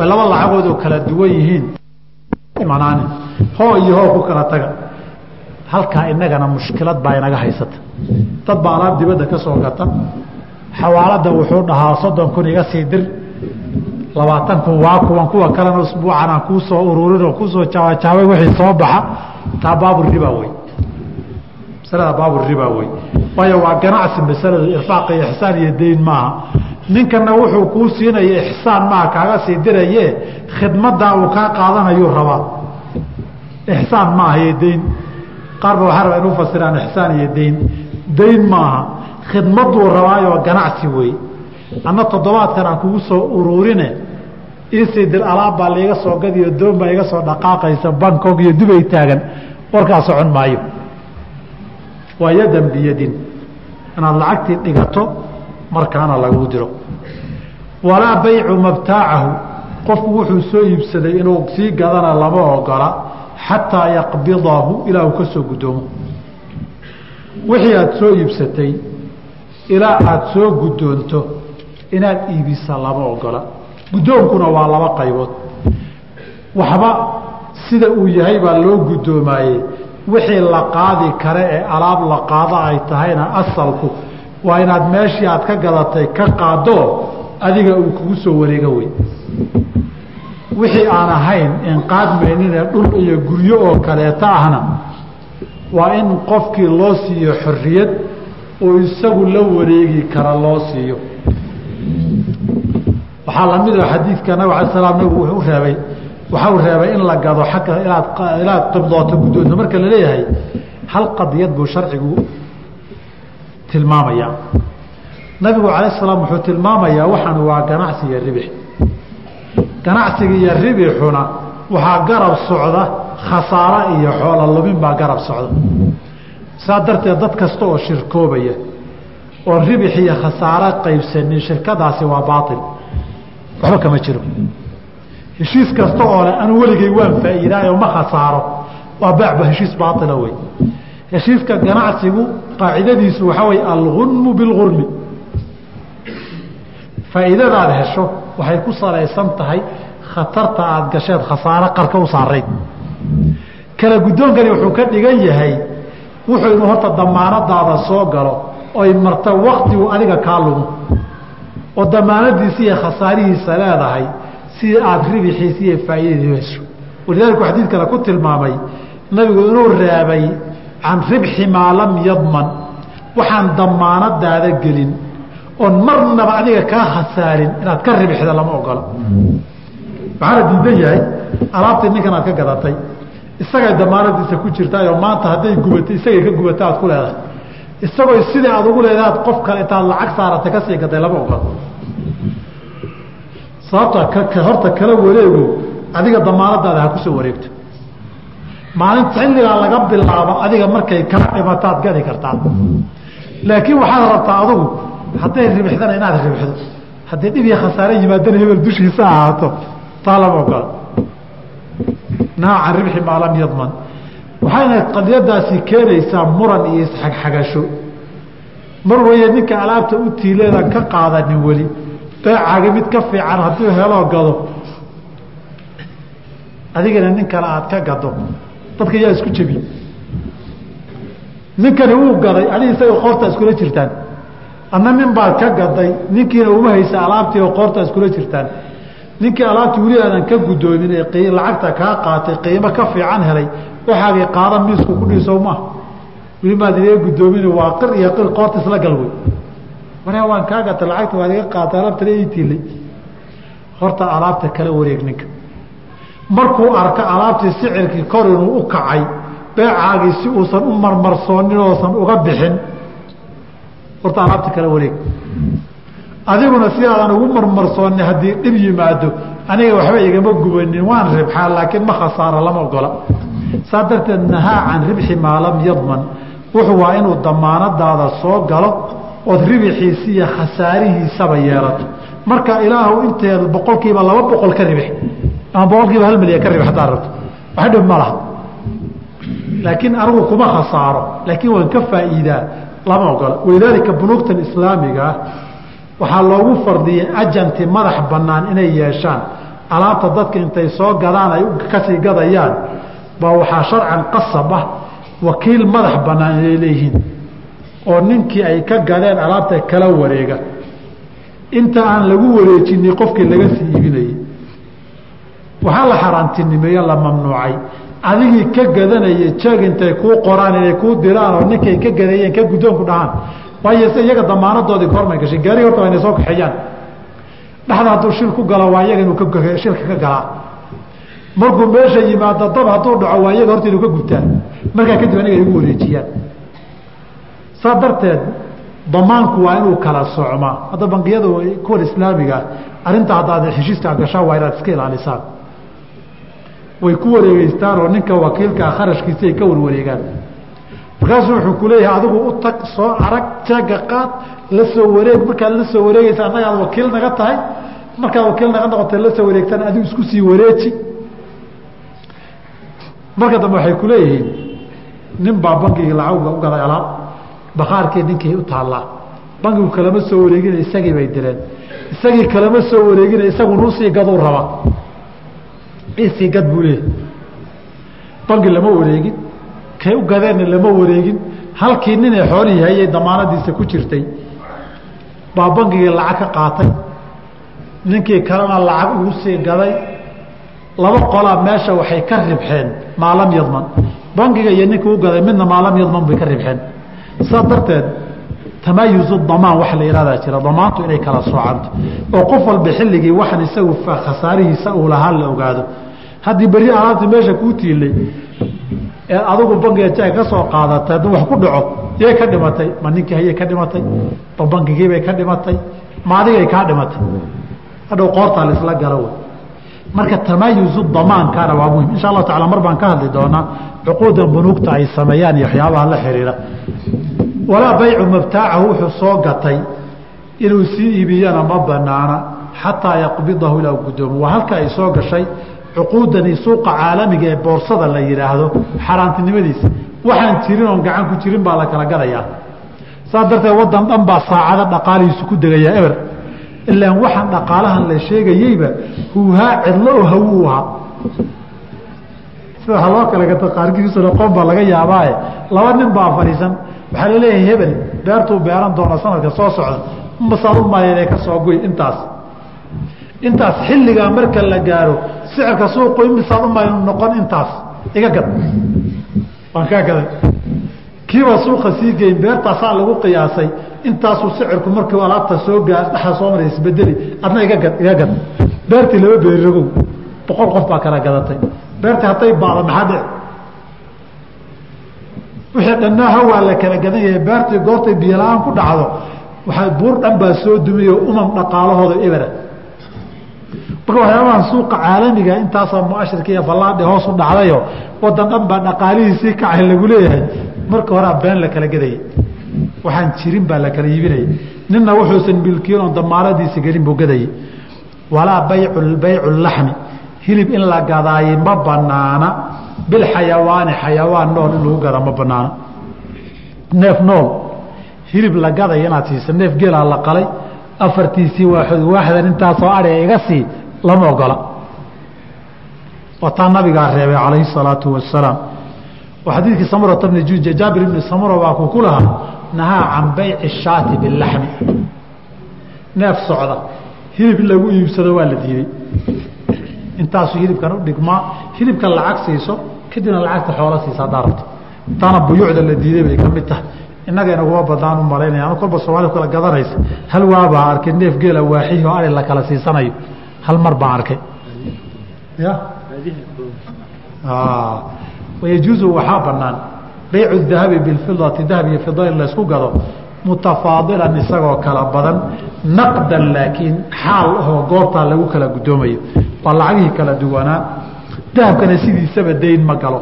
ay laba lacagood oo kala duwan yihiin. Manaanin hoo iyo hoo ku kala taga. Halkaa inagana mushkilad baa inaga haysata. Dad baa alaab dibadda ka soo gata. Xawaalada wuxuu dhahaa soddon kun iga sii dir. Labaatan kun waa kuwan kuwa kalena usbuucan aan kuu soo ururin oo ku soo jaabajaabay wixii soo baxa. Taa baaburiba wey masalada baaburiba wey waayo waa ganacsi masaladu irfaaq iyo ixsaan iyo dayn maaha. Ninkana wuxuu kuu siinaya ixsaan maaha kaaga sii diraye khidmadaa uu kaa qaadanayuu rabaa. Ixsaan maaha iyo dayn qaar ba waxaa rabaa inuu fasiraan ixsaan iyo dayn dayn maaha. Khidmaduu rabaayoo ganacsi wey anna toddobaadkan aan kugu soo uruurine isii dir alaab baa laiga soo gadiyo doon baa iga soo dhaqaaqaysa bangkok iyo dubay taagan. Warkaa socon maayo. Waa yadan biyadin inaad lacagtii dhigato markaana lagu diro. Walaa baycu mabtaacahu qofku wuxuu soo iibsaday inuu sii gadana lama ogola xataa yaqbidahu ilaa uu ka soo guddoomo wixii aada soo iibsatay ilaa aada soo guddoonto inaad iibisa lama ogola. Guddoonkuna waa laba qaybood. Waxba sida uu yahay baa loo guddoomaayey wixii la qaadi kare ee alaab la qaado ay tahayna asalku waa inaad meeshii aad ka gadatay ka qaado adiga uu kugu soo wareego wey wixii aan ahayn inqaadmaynine dhul iyo guryo oo kaleeta ahna waa in qofkii loo siiyo xorriyad oo isagu la wareegi kara loo siiyo. Waxaa la mid ah xadiidka nabig alay slam nabigu wuxuu reebay waxau reebay in la gado agga inaad inaad qibdooto guddoonto marka la leeyahay hal qadiyad buu sharcigu tilmaamaya nabigu calayh salaam wuxuu tilmaamayaa waxaan waa ganacsi iyo ribix ganacsiga iyo ribixuna waxaa garab socda khasaaro iyo xoola lumin baa garab socda. Saa darteed dad kasta oo shirkoobaya oo ribix iyo khasaaro qaybsanin shirkadaasi waa baail waxba kama jiro heshiis kasta oo leh anu weligay waan faa'iidaayo ma khasaaro. Waa beecba heshiis baaila wey heshiiska ganacsigu qaacidadiisu waxaa wey algunmu bilgurmi faa'iidadaad hesho waxay ku salaysan tahay khatarta aada gasheed khasaaro qarka u saarayd. Kala guddoonkani wuxuu ka dhigan yahay wuxuu inuu horta damaanadaada soo galo oy marta waktigu adiga kaa lumo. Oo damaanadiisa iyo khasaarihiisa leedahay si aada ribixiisa iyo faa'iidadii hesho walidaalika xadiid kale ku tilmaamay nabigu inuu reebay can ribxi maa lam yadman waxaan damaanadaada gelin oon marnaba adiga kaa khasaarin inaad ka ribixda lama ogola. Waxaana diidan yahay alaabtii ninkan aad ka gadatay isagay damaanadiisa ku jirtaayoo maanta hadday gubatay isagay ka gubata aad ku leedahay. Isagoo sidai aad ugu leedahay aad qof kale intaad lacag saarata ka sii gaday lama ogola sababta horta kala wareego adiga damaanadaada ha ku soo wareegto. Maalinta xilligaa laga bilaabo adiga markay kaa dhimataad gadi kartaa laakiin waxaad rabtaa adugu hadday ribixdana inaad ribixdo haddii dhib iyo khasaare yimaadana hebel dushiisa ahaato taa lama ogola. Naha can ribxi maa lam yadman. Waxayna qadiyadaasi keenaysaa muran iyo isxagxagasho mar weeye ninka alaabta u tiileedan ka qaadanin weli beecaaga mid ka fiican hadduu heloo gado adigana nin kale aad ka gado dadka yaa isku jebiye ninkani wuu gaday adig isaga qoortaa iskula jirtaan. Adna nin baad ka gaday ninkiina uma haysa alaabtii oo qoortaa iskula jirtaan. Ninkii alaabtii weli aadan ka guddoomin ee lacagta kaa qaatay qiimo ka fiican helay waxaagii qaada miisku ku dhiisow maaha. Weli maad iga guddoomin waa qir iyo qir qoorta isla gal wey waryaa waan kaa gata lacagta waad iga qaatay alaabtana ii tiilay horta alaabta kala wareeg ninka. Markuu arko alaabtii sicirkii kor inuu u kacay beecaagii si uusan u marmarsoonin oosan uga bixin horta alaabta kala wareeg. Adiguna si ugu marmarsooni haddii dhib yimaado aniga waxba igama gubanin waan ribxaa laakiin ma khasaaro lama ogola. Saa darteed nahaa can ribxi maa lam yadman. Wuxuu waa inuu damaanadaada soo galo ood ribixiisi iyo khasaarihiisaba yeelato. Marka ilaahu inteedu boqolkiiba laba boqol ka ribix ama boqolkiiba hal milyan ka ribix haddaad rabto wax dhib ma laha. Laakiin anigu kuma khasaaro laakiin waan ka faa'iidaa lama ogola. Walidaalika bunuugtan islaamiga ah waxaa loogu fardiyey ajanti madax bannaan inay yeeshaan. Alaabta dadka intay soo gadaan ay ka sii gadayaan baa waxaa sharcan qasab ah wakiil madax bannaan inay leeyihiin oo ninkii ay ka gadeen alaabta kala wareega. Inta aan lagu wareejinin qofkii laga sii iibinayey waxaa la xaaraantinimeeyo la mamnuucay. Adigii ka gadanaya jeeg intay kuu qoraan inay kuu diraan oo ninkay ka gadeeyeen ka guddoonku dhahaan. Waayo se iyaga damaanadoodii kormay gashay gaari horta waa soo kaxeeyaan. Dhexda hadduu shil ku galo waa iyaga inuu shilka ka galaa. Markuu meesha yimaado dab hadduu dhaco waa iyaga horta inuu ka gubtaan markaa kadib aniga igu wareejiyaan saa darteed damaanku waa inuu kala socmaa hadda bangiyada kuwan islaamiga arrinta haddaad heshiiskaa gashaan waa inaad iska ilaalisaan way ku wareegeystaan oo ninka wakiilkaa kharashkiisa ay ka warwareegaan. Markaasuu wuxuu ku leeyahay adigu u tag soo arag jeega qaad la soo wareeg. Markaad la soo wareegeysa annagaad wakiil naga tahay. Markaad wakiil naga noqotay la soo wareegtaan adigu isku sii wareeji. Marka dambe waxay ku leeyihiin nin baa bangigii lacagga u gaday alaab bakhaarkii ninkii u taallaa. Bangigu kalama soo wareegina isagii bay direen. Isagii kalama soo wareegina isagu nuusii gaduu rabaa isii gad buu leeyahy bangi lama wareegin kay u gadeenna lama wareegin. Halkii nin ee xoolihii hayay damaanadiisa ku jirtay baa bangigii lacag ka qaatay. Ninkii kalena lacag ugu sii gaday. Laba qolaa meesha waxay ka ribxeen maa lam yadman. Bangiga iyo ninkii u gaday midna maa lam yadman bay ka ribxeen saas darteed tamayuzu damaan waxa la yihahdaa jira damaantu inay kala soocanto oo qof walba xilligii waxan isagu khasaarihiisa uu lahaa la ogaado. Haddii berri alaabtii meesha kuu tiilay ee adigu bangiga jaag ka soo qaadatay hadduu wax ku dhaco yay ka dhimatay ma ninkii hayay ka dhimatay ma bangigiibay ka dhimatay ma adigay kaa dhimatay. Hadhow qoortaa laisla galo wey marka tamayuzu damaankaana waa muhiim insha allahu tacala mar baan ka hadli doonaa cuquudan bunuugta ay sameeyaan iyo waxyaabaha la xiriira. Walaa baycu mabtaacahu wuxuu soo gatay inuu sii iibiyana ma banaana xataa yaqbidahu ilaa gudoomo. Waa halka ay soo gashay cuquudani suuqa caalamiga ee boorsada la yidhaahdo xaaraantinimadiisa waxaan jirin oon gacan ku jirin baa la kala gadayaa saas darteed wadan dhan baa saacado dhaqaalihiisu ku degayaa eber ilaan waxaan dhaqaalahan la sheegayeyba huuhaa cidlo oo hawu ahaa sida waa loo gata qaarkiisuna baa laga yaabaaye laba nin baa fadhiisan waxaa la leeyahay hebel beertuu beeran doona sanadka soo socda masaan u inay ka soo goy intaas intaas xilligaa marka la gaaro sicirka suuqu imisaan u maya noqon intaas iga gad waan kaa gaday kiibaa suuqa sii geyn beertaasaa lagu qiyaasay. Intaasuu sicirku markii alaabta soo gaa dhaxa soo maray isbedeli adna iga gad beertii laba beerirogow boqol qof baa kala gadatay. Beertii hadday baada maxaa dhici? Wixii dhannaaha waa la kala gadan yahay beertii goortay biyola-aan ku dhacdo waxaa buur dhan baa soo dumiyo umam dhaqaalahooda ebera marka waxyaabahan suuqa caalamiga intaasoo muashirka iyo fallaadhi hoos u dhacdayo wadan dhan baa dhaqaalihiisii kacay lagu leeyahay marka horea been la kala gadayay waxaan jirin baa la kala iibinayay ninna wuxuusan milkiin oon damaanadiisa gelin buu gadayay walaa baycu baycu laxmi. Hilib in la gadaayay ma banaana. Bilxayawaani xayawaan nool in lagu gada ma banaana. Neef nool. Hilib la gaday inaad siisa neef geelaa la qalay. Afartiisii waaxood waaxdan intaasoo adhee iga sii lama ogola. Wataa nabigaa reebay calayhi salaatu wasalaam xadiidkii samurata bni juja jaabir ibni samura waa kuu ku lahaa nahaa can bayci shaati bilaxmi neef socda hilib lagu iibsado waa la diiday intaasu hilibkan u dhigmaa hilibka lacag siiso kadibna lacagta xoola siisa haddaa rabto intaana buyuucda la diiday bay ka mid tahay. Innagayna kuma badnaan u malaynaya kolba soomaalida kala gadanaysa hal waabaa arkay neef geela waaxihi oo ari la kala siisanayo? Hal mar baan arkay. Ya wayajuuzu waxaa banaan baycu dahabi bilfidati dahab iyo fida in laysku gado mutafaadilan isagoo kala badan naqdan laakiin xaal ahoo goortaa lagu kala guddoomayo waa lacagihii kala duwanaa dahabkana sidiisaba dayn ma galo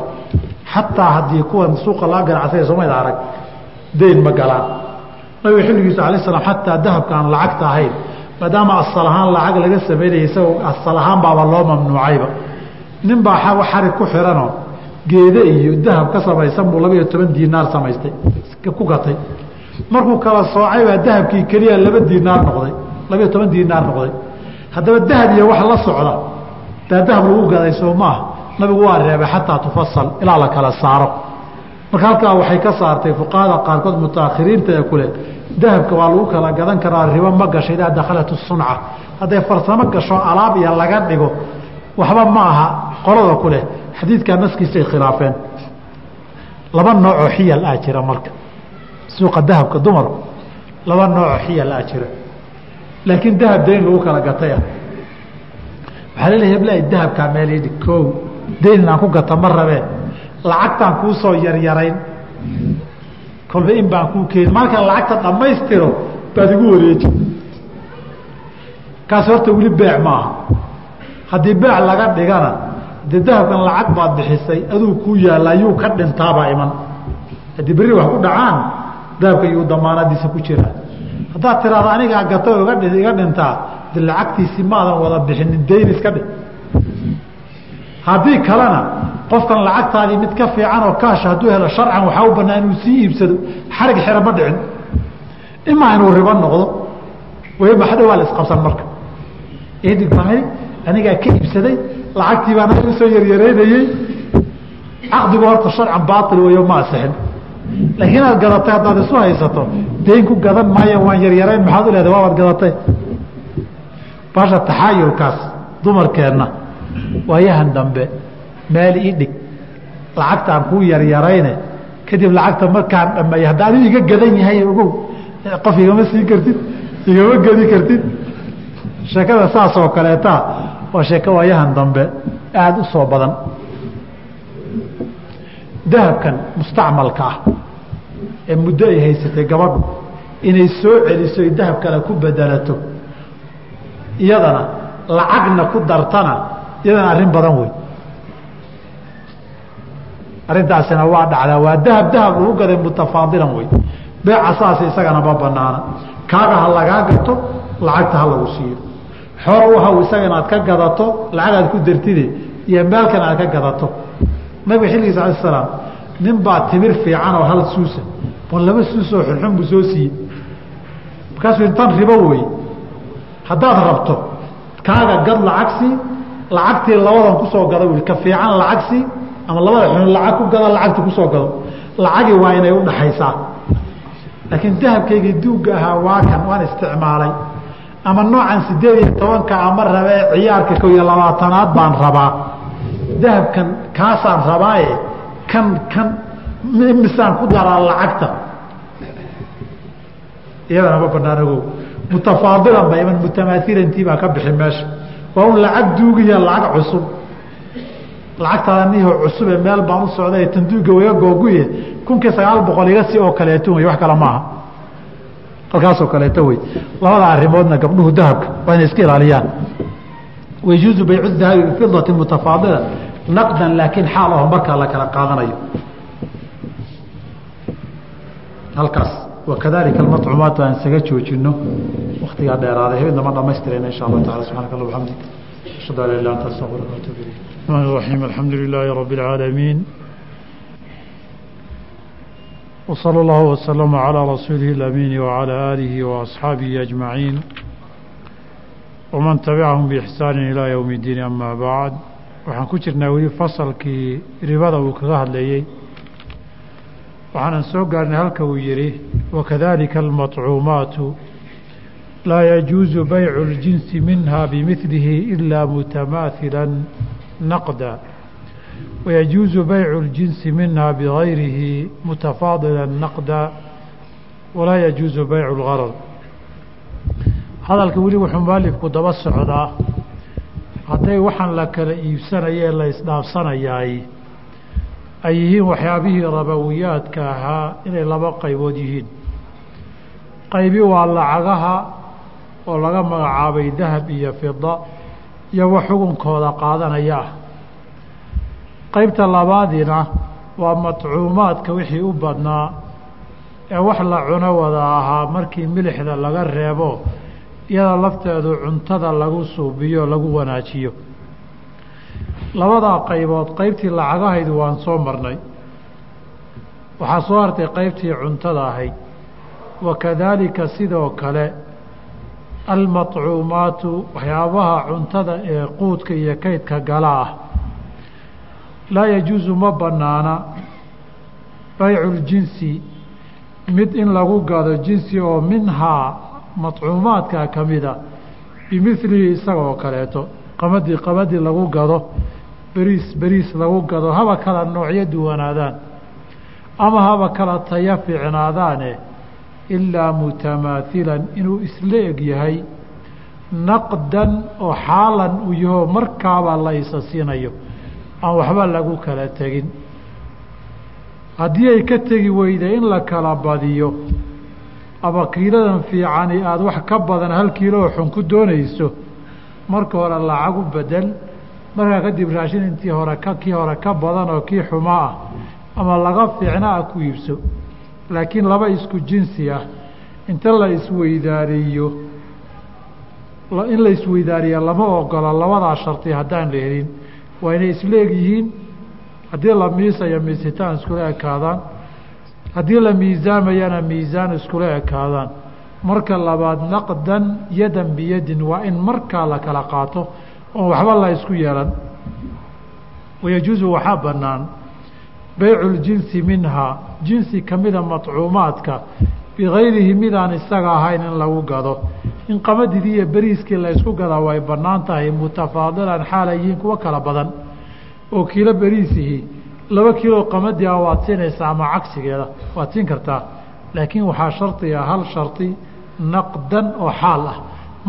xataa haddii kuwan suuqa laga ganacsaya somayda arag dayn ma galaan nabiga xilligiisa alay slam xataa dahabka aan lacagta ahayn maadaama asal ahaan lacag laga samaynaya isagoo asal ahaan baaba loo mamnuucayba nin baa xarig ku xiranoo geede iyo dahab ka samaysan buu labaiyo toban diinaar samaystay. Ku gatay. Markuu kala soocay baa dahabkii keliya laba diinaar noqday. Labaiyo toban diinaar noqday. Haddaba dahab iyo wax la socda daa dahab lagu gaday soo maaha nabigu waa reebay xataa tufasal ilaa la kala saaro. Marka halkaa waxay ka saartay fuqahada qaarkood mutaakhiriinta ee kule dahabka waa lagu kala gadan karaa ribo ma gasho idaa dakhalat sunca. Hadday farsamo gasho alaab iyo laga dhigo waxba ma aha qolada ku leh. Xadiidkaa naskiisay khilaafeen. Laba noocoo xiyal ah jira marka. Suuqa dahabka dumarku laba noocoo xiyal ah jira. Laakiin dahab dayn lagu kala gataya. Waxaa laleeya heblahay dahabkaa meelidhi koow dayn inaan ku gata ma rabeen. Lacagtaan kuu soo yaryarayn. Kolba in baan kuu keeni markaan lacagta dhammaystiro baad igu wareeji kaasi horta weli beec maaha haddii beec laga dhigana dee dahabkan lacag baad bixisay aduu kuu yaalla ayuu ka dhintaabaa iman. Haddii berri wax ku dhacaan dahabka iyuu damaanadiisa ku jiraa haddaad tiraahdo anigaa gato iga dhintaa de lacagtiisii maadan wada bixinin dayn iska dhig. Haddii kalena qofkan lacagtaadii mid ka fiican oo kaasha hadduu helo sharcan waxaa u banaa inuu sii iibsado xarig xira ma dhicin. Imaa inuu ribo noqdo waymaxdo waa la isqabsan marka. Edigmahay anigaa ka iibsaday lacagtii baan aniga u soo yaryareynayey caqdigu horta sharcan baail weeyo ma asixin laakiin inaad gadatay haddaad isu haysato dayn ku gadan maayo waan yaryarayn maxaad u leedahay waabaad gadatay. Baasha taxaayulkaas dumarkeenna waayahan dambe meel ii dhig. Lacagtaan kuu yaryarayne kadib lacagta markaan dhameeya hadda adigu iga gadan yahay ogow qof igama siin kartid igama gedi kartid. Sheekada saas oo kaleeta waa sheeko waayahan dambe aada u soo badan. Dahabkan mustacmalka ah ee muddo ay haysatay gabadhu inay soo celiso dahab kale ku bedelato iyadana lacagna ku dartana iyadana arrin badan wey arrintaasina waa dhacdaa waa dahab dahab lagu gaday mutafaadilan wey beeca saas banaana kaaga ha lagaa gato lacagta ha lagu siiyo xoor u haw isaga inaad ka gadato lacag aad ku dartide iyo meelkan aad ka gadato. Nabiga xilligiisa ala salaam nin baa timir fiican oo hal suusa war laba suusoo xunxun buu soo siiyey. Markaasuu intan ribo wey. Haddaad rabto kaaga gad lacagsi lacagtii labadan ku soo gada wi ka fiican lacagsi ama labada xun lacag ku gada lacagti ku soo gado. Lacagii waa inay udhaxaysaa laakiin dahabkaygii duugga ahaa waa kan waan isticmaalay ama noocan sideed iyo tobanka ama rabee ciyaarka ko iyo labaatanaad baan rabaa. Dahabkan kaasaan rabaaye kan kan misaan ku daraa lacagta. Iyadana ma banaanago mutafaadilan ba iman mutamaailantii baa ka bixi meesha. Waa un lacag duugiya lacag cusub. Lacagtaada niho cusube meel baan u socday tanduuga waga googuye. Kunkii sagaal boqol iga si oo kaleeto wey wax kale maaha halkaasoo kaleeto wey. Labada arimoodna gabdhuhu dahabka waa inay iska ilaaliyaan. Wajuuzu baycu dahabi bifidati mutafaadila naqdan laakiin xaal aho markaa la kala qaadanayo. Halkaas wakadalika almaطcumaatu aan isaga joojino waktigaa dheeraaday habeenna ma dhamaystirayna insha allah taala subxaanaka allah amdik ashhadu an la ilah anta astaqfiruka atub ilayk. Amaan raxiim alxamdu lilaahi rabi اlcaalamiin وصلى الله وسلم على رسوله الأمين وعلى آله وأصحابه أجمعين ومن تبعهم بإحسان إلى يوم الدين أما بعد waxaan ku jirnaa weli fasalkii ribada uu kaga hadlayey waxaanan soo gaarnay halka uu yihi wakadalika almaطcuumaatu laa yajuuzu baycu اljinsi minha bimilihi ilaa mutamaahilan naqda wayajuuzu baycu اljinsi minha bigayrihi mutafaadila naqda walaa yajuuzu baycu اlgarar hadalka weli wuxuu mualifku daba socdaa hadday waxaan la kala iibsanaya ee la isdhaafsanayaay ay yihiin waxyaabihii rabowiyaadka ahaa inay laba qaybood yihiin qaybi waa lacagaha oo laga magacaabay dahab iyo fida iyo wax xugunkooda qaadanaya qaybta labaadina waa matcuumaadka wixii u badnaa ee wax la cuno wada ahaa markii milixda laga reebo iyada lafteedu cuntada lagu suubiyo lagu wanaajiyo. Labadaa qaybood qaybtii lacagahaydu waan soo marnay. Waxaa soo hartay qaybtii cuntada ahayd wakadaalika sidoo kale almaطcuumaatu waxyaabaha cuntada ee quudka iyo kaydka gala ah laa yajuusu ma banaana baycu ljinsi mid in lagu gado jinsi oo minhaa maطcuumaadka ka mida bimilihi isagoo kaleeto. Qamadii qamadii lagu gado beriis beriis lagu gado haba kala noocyo duwanaadaan ama haba kala taya fiicnaadaane ilaa mutamaahilan inuu isla eg yahay naqdan oo xaalan uu yaho markaaba la isa siinayo aan waxba lagu kala tegin. Haddii ay ka tegi weyda in la kala badiyo ama kiiladan fiicani aada wax ka badan hal kiilo oo xun ku doonayso marka hore lacag u bedel. Markaa kadib raashin intii hore ka kii hore ka badan oo kii xumo ah ama laga fiicna ah ku iibso. Laakiin laba isku jinsi ah. Inta la isweydaariyo in la isweydaariya lama ogola labadaa sharti haddaan la helin waa inay isla eg yihiin haddii la miisayo miisitaan iskula ekaadaan haddii la miisaamayana miisaan iskula ekaadaan marka labaad naqdan yadan biyadin waa in markaa la kala qaato oon waxba la isku yeelan. Wayajuusu waxaa bannaan baycu ljinsi minhaa jinsi kamida maطcuumaadka bigayrihi midaan isaga ahayn in lagu gado in qamadidii iyo beriiskii la ysku gadaa way bannaan tahay mutafaadilan xaalay yihiin kuwo kala badan oo kiilo beriisihi laba kiilo qamadii ah waad siinaysaa ama cagsigeeda waad siin kartaa laakiin waxaa shardiga hal shardi naqdan oo xaal ah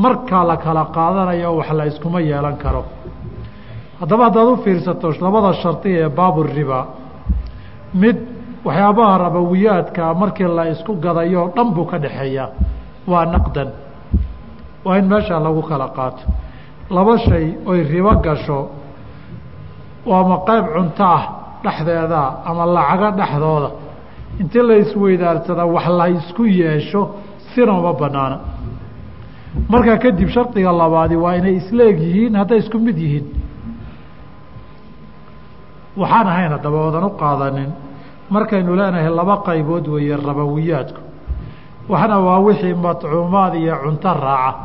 markaa la kala qaadanayo wax la iskuma yeelan karo haddaba haddaad u fiirsato labada shardi ee baaburiba mid waxyaabaha rabowiyaadka markii la isku gadayo dhan buu ka dhexeeyaa waa naqdan. Waa in meeshaa lagu kala qaato. Laba shay oy ribo gasho waama qayb cunto ah dhexdeeda ama lacago dhexdooda. Intii la isweydaarsada wax la isku yeesho sina uma banaana. Markaa kadib shardiga labaadi waa inay isla eg yihiin hadday isku mid yihiin. Waxaan ahayn haddaba oodan u qaadanin markaynu leenahay laba qaybood weeye rabowiyaadku waxna waa wixii matcuumaad iyo cunto raaca.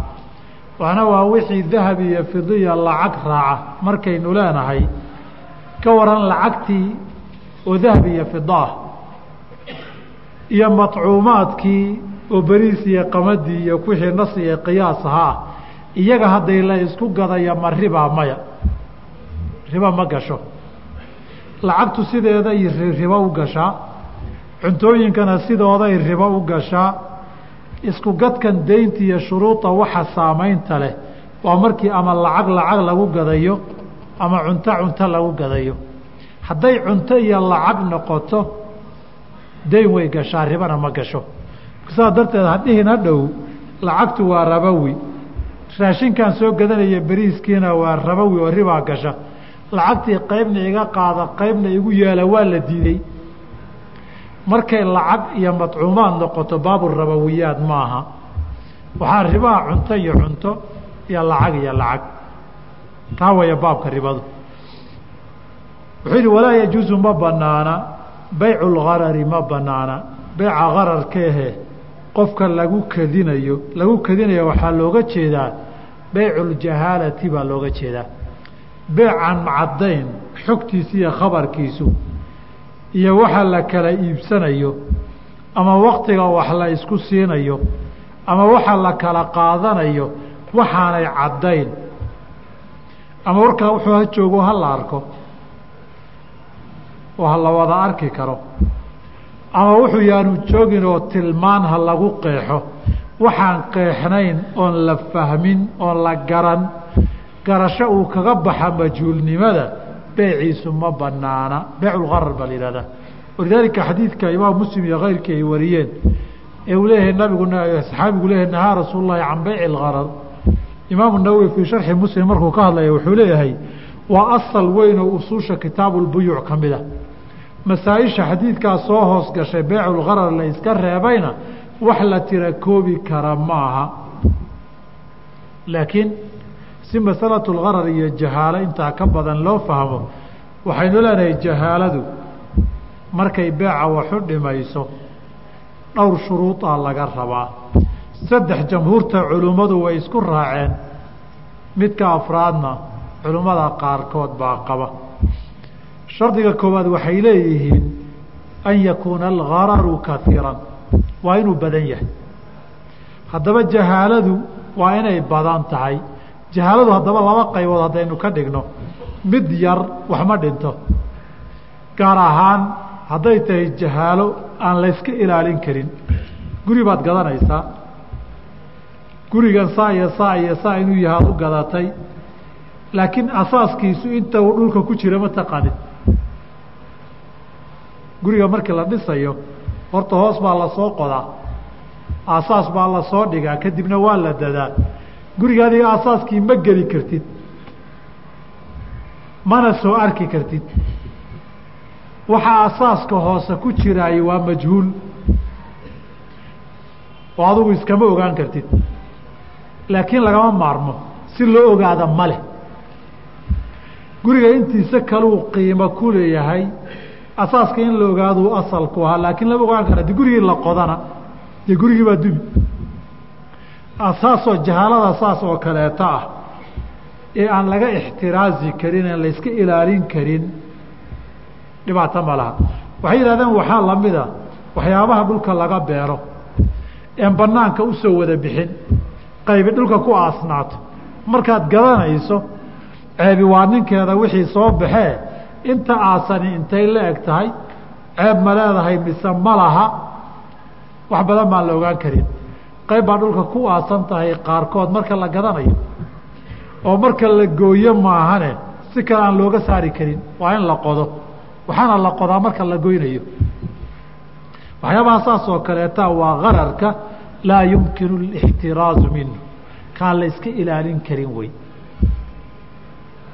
Waxna waa wixii dahab iyo fidiya lacag raaca. Markaynu leenahay ka waran lacagtii oo dahab iyo fida ah iyo matcuumaadkii oo beriis iyo qamadii iyo wixii nas iyo qiyaas ahaa iyaga hadday la isku gadaya ma ribaa maya. Riba ma gasho lacagtu sideeday ribo u gashaa cuntooyinkana sidooday ribo u gashaa isku gadkan deynta iyo shuruuda waxa saamaynta leh waa markii ama lacag lacag lagu gadayo ama cunto cunto lagu gadayo. Hadday cunto iyo lacag noqoto deyn way gashaa ribana ma gasho. Saas darteed hadhihin hadhow lacagtu waa rabowi raashinkan soo gadanaya beriiskiina waa rabowi oo ribaa gasha lacagtii qaybna iga qaada qaybna igu yeela waa la diiday markay lacag iyo madcuumaad noqoto baabu rabowiyaad maaha. Waxaa ribaha cunto iyo cunto iyo lacag iyo lacag. Taa waya baabka ribadu. Wuxuu yihi walaa yajuusu ma banaana baycu lgarari ma banaana beyca gararkeehe qofka lagu kadinayo lagu kadinayo waxaa looga jeedaa beycu ljahaalati baa looga jeedaa beecan caddayn xogtiisa iyo khabarkiisu iyo waxa la kala iibsanayo ama waktiga wax la isku siinayo ama waxa la kala qaadanayo waxaanay caddayn. Ama warkaa wuxuu ha joogo ha la arko oo ha la wada arki karo. Ama wuxuu yaanu joogin oo tilmaan ha lagu qeexo waxaan qeexnayn oon la fahmin oon la garan garasho uu kaga baxa majhuulnimada beeciisu ma banaana beeculgarar baa la yihahdaa walidaalika xadiidka imaam muslim iyo keyrkii ay wariyeen ee uu leeyahay nabigu saxaabigu leeyahay nahaa rasuul llahi can beyci اlgarar imaamu nawowi fii sharxi muslim markuu ka hadlaya wuxuu leeyahay waa asal weyn oo usuusha kitaabu lbuyuuc ka mid a masaa-isha xadiidkaas soo hoos gashay beeculgarar la iska reebayna wax la tira koobi kara maaha. Laakiin si masalatu lgarar iyo jahaalo intaa ka badan loo fahmo waxaynu leenahay jahaaladu markay beeca waxu dhimayso dhowr shuruudaa laga rabaa. Saddex jamhuurta culimmadu way isku raaceen midka afraadna culimmada qaarkood baa qaba. Shardiga koowaad waxay leeyihiin an yakuuna algararu kaiiran waa inuu badan yahay. Haddaba jahaaladu waa inay badan tahay jahaaladu haddaba laba qaybood haddaynu ka dhigno. Mid yar wax ma dhinto. Gaar ahaan hadday tahay jahaalo aan layska ilaalin karin. Guri baad gadanaysaa. Gurigan saa iyo saa iyo saa inuu yahaad u gadatay. Laakiin asaaskiisu inta uu dhulka ku jira ma taqaanid. Guriga markii la dhisayo horta hoos baa la soo qodaa. Aasaas baa la soo dhigaa kadibna waa la dadaa guriga adiga aasaaskii ma geli kartid mana soo arki kartid. Waxaa asaaska hoose ku jiraay waa majhuul. Oo adigu iskama ogaan kartid. Laakiin lagama maarmo si loo ogaada ma leh. Guriga intiisa kaluu qiimo ku leeyahay asaaska in la ogaaduu asalku ahaa laakiin lama ogaan kara di gurigii la qodana dee gurigii baa dubi asaasoo jahaalada saas oo kaleeto ah ee aan laga ixtiraazi karin aan la yska ilaalin karin dhibaato ma laha. Waxay yidhahdeen waxaa lamida waxyaabaha dhulka laga beero een banaanka u soo wada bixin qaybi dhulka ku aasnaato. Markaad gadanayso ceebi waa ninkeeda wixii soo baxee inta aasani intay la eg tahay ceeb ma leedahay mise ma laha wax badan baan la ogaan karin qayb baa dhulka ku aasan tahay qaarkood marka la gadanayo oo marka la gooyo maahane si kale aan looga saari karin waa in la qodo. Waxaana la qodaa marka la goynayo. Waxyaabaha saas oo kaleeta waa gararka laa yumkinu اlاxtiraazu minhu kaan la iska ilaalin karin wey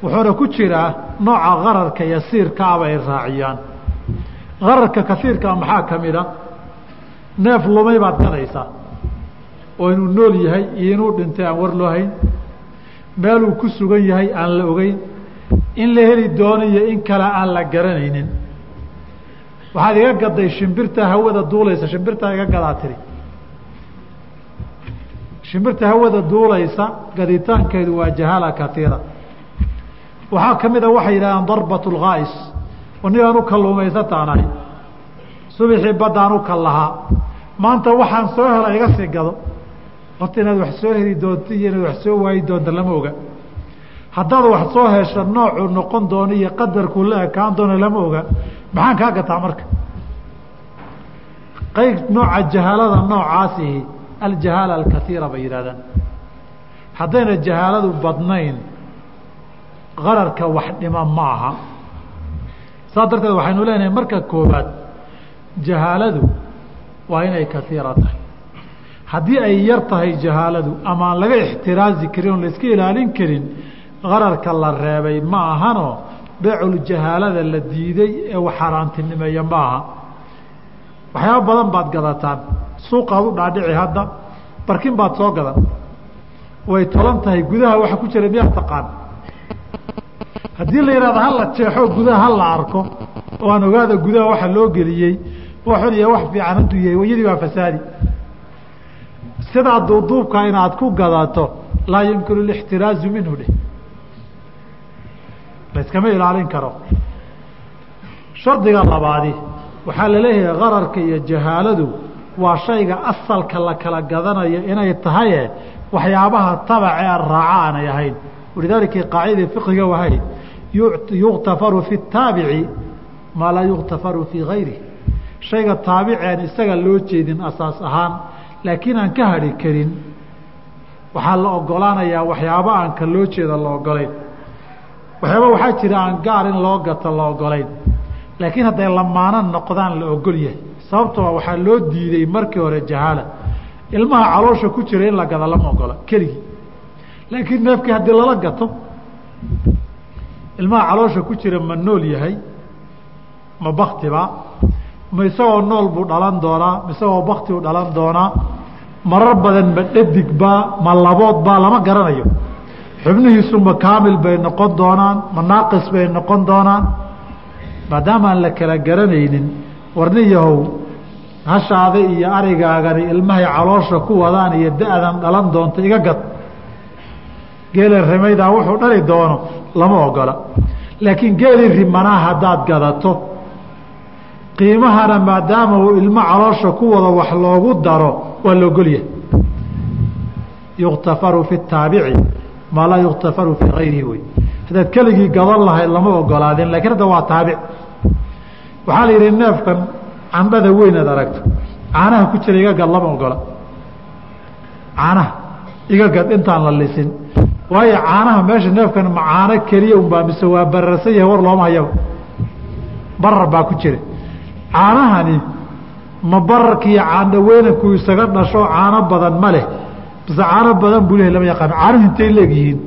wuxuuna ku jiraa nooca gararka yasiirkaaba ay raaciyaan. Gararka kasiirkaa maxaa ka mida neef lumay baad gadaysaa oo inuu nool yahay iyo inuu dhintay aan war loo hayn meeluu ku sugan yahay aan la ogeyn in la heli doono iyo in kale aan la garanaynin. Waxaad iga gaday shimbirta hawada duulaysa shimbirtaa iga gadaa tiri. Shimbirta hawada duulaysa gaditaankeedu waa jahaala katiira waxaa ka mid a waxay yidhahdaan darbat lgaais anigaan u kalluumaysataanahay subixii baddaan u kal lahaa. Maanta waxaan soo hela iga sii gado horta inaad wax soo heli doonto iyo inaad wax soo waayi doonto lama oga. Haddaad wax soo hesho noocuu noqon doono iyo qadarkuu la ekaan doono lama oga. Maxaan kaa gataa marka? Qayb nooca jahaalada noocaasihi aljahaala alkatiira bay yidhahdaan haddayna jahaaladu badnayn qararka wax dhima ma aha. Saas darteed waxaynu leenahay marka koobaad jahaaladu waa inay katiira tahay haddii ay yar tahay jahaaladu ama aan laga ixtiraazi karin oon la iska ilaalin karin qararka la reebay ma ahanoo beecul jahaalada la diiday ee wax xaaraantinimeeya ma aha. Waxyaaba badan baad gadataan. Suuqaad u dhaadhici hadda barkin baad soo gadan. Way tolan tahay gudaha waxa ku jira miyaa taqaan? Haddii la yihahdo hala jeexo gudaha hala arko oo aan ogaada gudaha waxa loo geliyey wax xun iyo wax fiican hadduu yahay wayadii waa fasaadi sidaa duuduubka inaad ku gadato laa yumkinu lixtiraazu minhu dheh layskama ilaalin karo. Shardiga labaadi waxaa la leeyahay iyo jahaaladu waa shayga asalka la kala gadanayo inay tahaye waxyaabaha tabacee raaca aanay ahayn. Walidaalika qaacidai fiqiga wahay yuktafaru fi taabici maa laa yuktafaru fii gayri shayga taabiceen isaga loo jeedin asaas ahaan laakiin aan ka hadhi karin waxaa la ogolaanayaa waxyaabo aan ka loo jeeda la ogolayn waxyaaba waxaa jira aan gaar in loo gato la ogolayn laakiin hadday lamaano noqdaan la ogol yahay. Sababtoo waxaa loo diiday markii hore jahaala. Ilmaha caloosha ku jira in la gada lama ogola keligii. Laakiin neefkii haddii lala gato ilmaha caloosha ku jira ma nool yahay ma baktiba ma isagoo nool buu dhalan doonaa ma isagoo bakti u dhalan doonaa marar badan ma dhadigbaa ma laboodbaa lama garanayo. Xubnihiisu ma kaamil bay noqon doonaan ma naaqis bay noqon doonaan. Maadaamaan la kala garanaynin warni yahow hashaada iyo arigaagani ilmahay caloosha ku wadaan iyo da-dan dhalan doonta iga gad. Geela rimaydaa wuxuu dhali doono lama ogola. Laakiin geeli rimanaa haddaad gadato qiimahana maadaama uu ilmo caloosha ku wado wax loogu daro waa la ogolyahay yuktafaru fi taabici maa laa yuktafaru fii gayrihi wey. Haddaad keligii gadan lahayd lama ogolaadeen lakiin hadda waa taabic. Waxaa la yidhi neefkan cambada weynaad aragto. Caanaha ku jira iga gad lama ogola. Caanaha iga gad intaan la lisin. Waayo caanaha meesha neefkan ma caano keliya unbaa mise waa bararsan yahay war looma hayaba barar baa ku jira caanahani ma bararkiiyo caandhaweynanku isaga dhasho caano badan ma leh. Bise caano badan buu lehay lama yaqaan caanuhu intay leegyihiin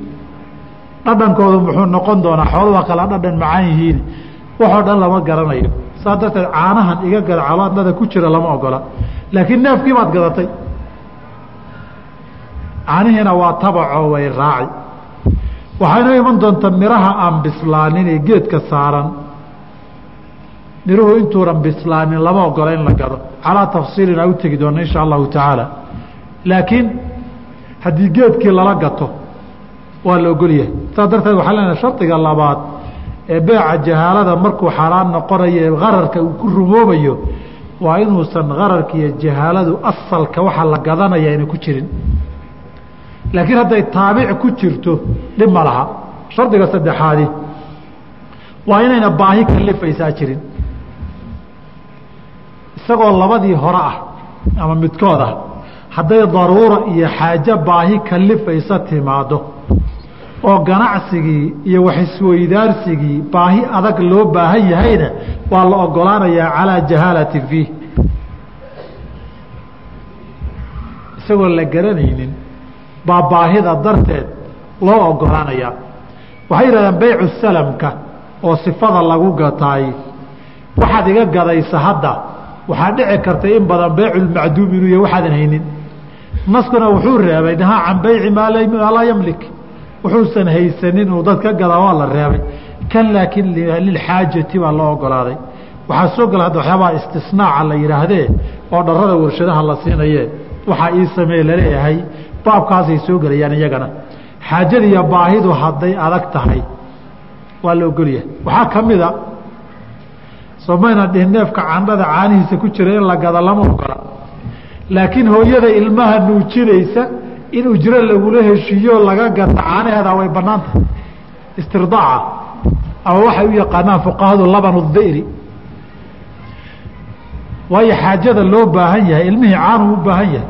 dhadhankoodu muxuu noqon doonaa xooluha kala dhadhan macaan yihiin. Waxoo dhan lama garanayo. Saa darteed caanahan iga gada calaadnada ku jira lama ogola. Laakiin neefkii baad gadatay. Caanihiina waa tabacoo way raaci. Waxayna iman doontaa miraha aan bislaanin ee geedka saaran miruhu intuunan bislaanin lama ogola in la gado calaa tafsiilin aa u tegi doona insha allahu tacaala. Laakiin haddii geedkii lala gato waa la ogolyahay saas darteed waxaa leenahay shardiga labaad ee beeca jahaalada markuu xaaraan noqonayo gararka uu ku rumoobayo waa inuusan gararka iyo jahaaladu asalka waxa la gadanaya ayna ku jirin. Laakiin hadday taabic ku jirto dhib ma laha. Shardiga saddexaadi waa inayna baahi kalifaysaa jirin isagoo labadii hore ah ama midkood ah hadday daruura iyo xaajo baahi kalifaysa timaado oo ganacsigii iyo waxisweydaarsigii baahi adag loo baahan yahayna waa la ogolaanayaa calaa jahaalati fiih isagoo la garanaynin baa baahida darteed loo ogolaanayaa waxay yidhahdeen baycu salamka oo sifada lagu gataay. Waxaad iga gadaysa hadda waxaa dhici karta in badan bayculmacduum inuu yahy waxaadan haynin. Naskuna wuxuu reebay nahaa can bayci maa laa yamlik. Wuxuusan haysanin uu dad ka waa la reebay kan laakiin lilxaajati baa loo ogolaaday waxaa soo gala hadda waxyaabaha istisnaaca la yidhaahdee oo dharada warshadaha la siinaye waxaa ii sameeye la leeyahay baabkaasay soo gelayaan iyagana. Xaajada baahidu hadday adag tahay waa la ogolyahay waxaa ka mida somayna dhihin neefka candhada caanihiisa ku jira in la gada lama ogola laakiin hooyada ilmaha nuujinaysa in ujro lagula heshiiyo laga gata caanaheeda way bannaan tahay istirdaaca ama waxay u yaqaanaan fuqahadu labanu diri waayo xaajada loo baahan yahay ilmihii caanuu u baahan yahay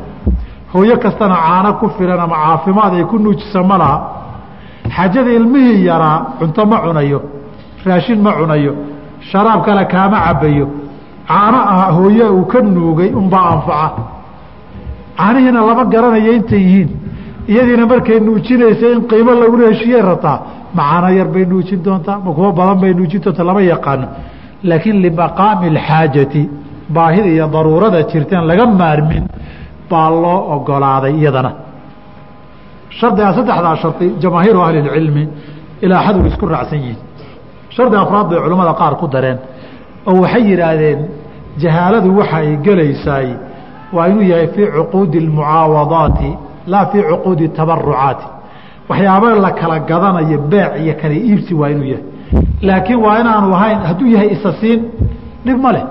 hooyo kastana caano ku filan ama caafimaad ay ku nuujisa ma laha. Xaajada ilmihii yaraa cunto ma cunayo raashin ma cunayo sharaab kale kaama cabayo caano ah hooye uu ka nuugay unbaa anfaca. Caanihiina lama garanayo intay yihiin. Iyadiina markay nuujinaysa in qiimo lagula heshiiyey rabtaa ma caano yar bay nuujin doontaa ma kuwo badan bay nuujin doontaa lama yaqaano. Laakiin limaqaami alxaajati baahida iyo daruurada jirtaan laga maarmin baa loo ogolaaday iyadana. Shardigaa saddexdaa shardi jamaahiiru ahli اcilmi ilaa xad way isku raacsan yihiin shardi afraad bay culimmada qaar ku dareen oo waxay yidhaahdeen jahaaladu waxa ay gelaysaay waa inuu yahay fii cuquudi اmucaawadaati laa fii cuquudi tabarucaati waxyaaba la kala gadanayo beec iyo kala iibsi waa inuu yahay. Laakiin waa inaanu ahayn hadduu yahay isa dhib ma leh.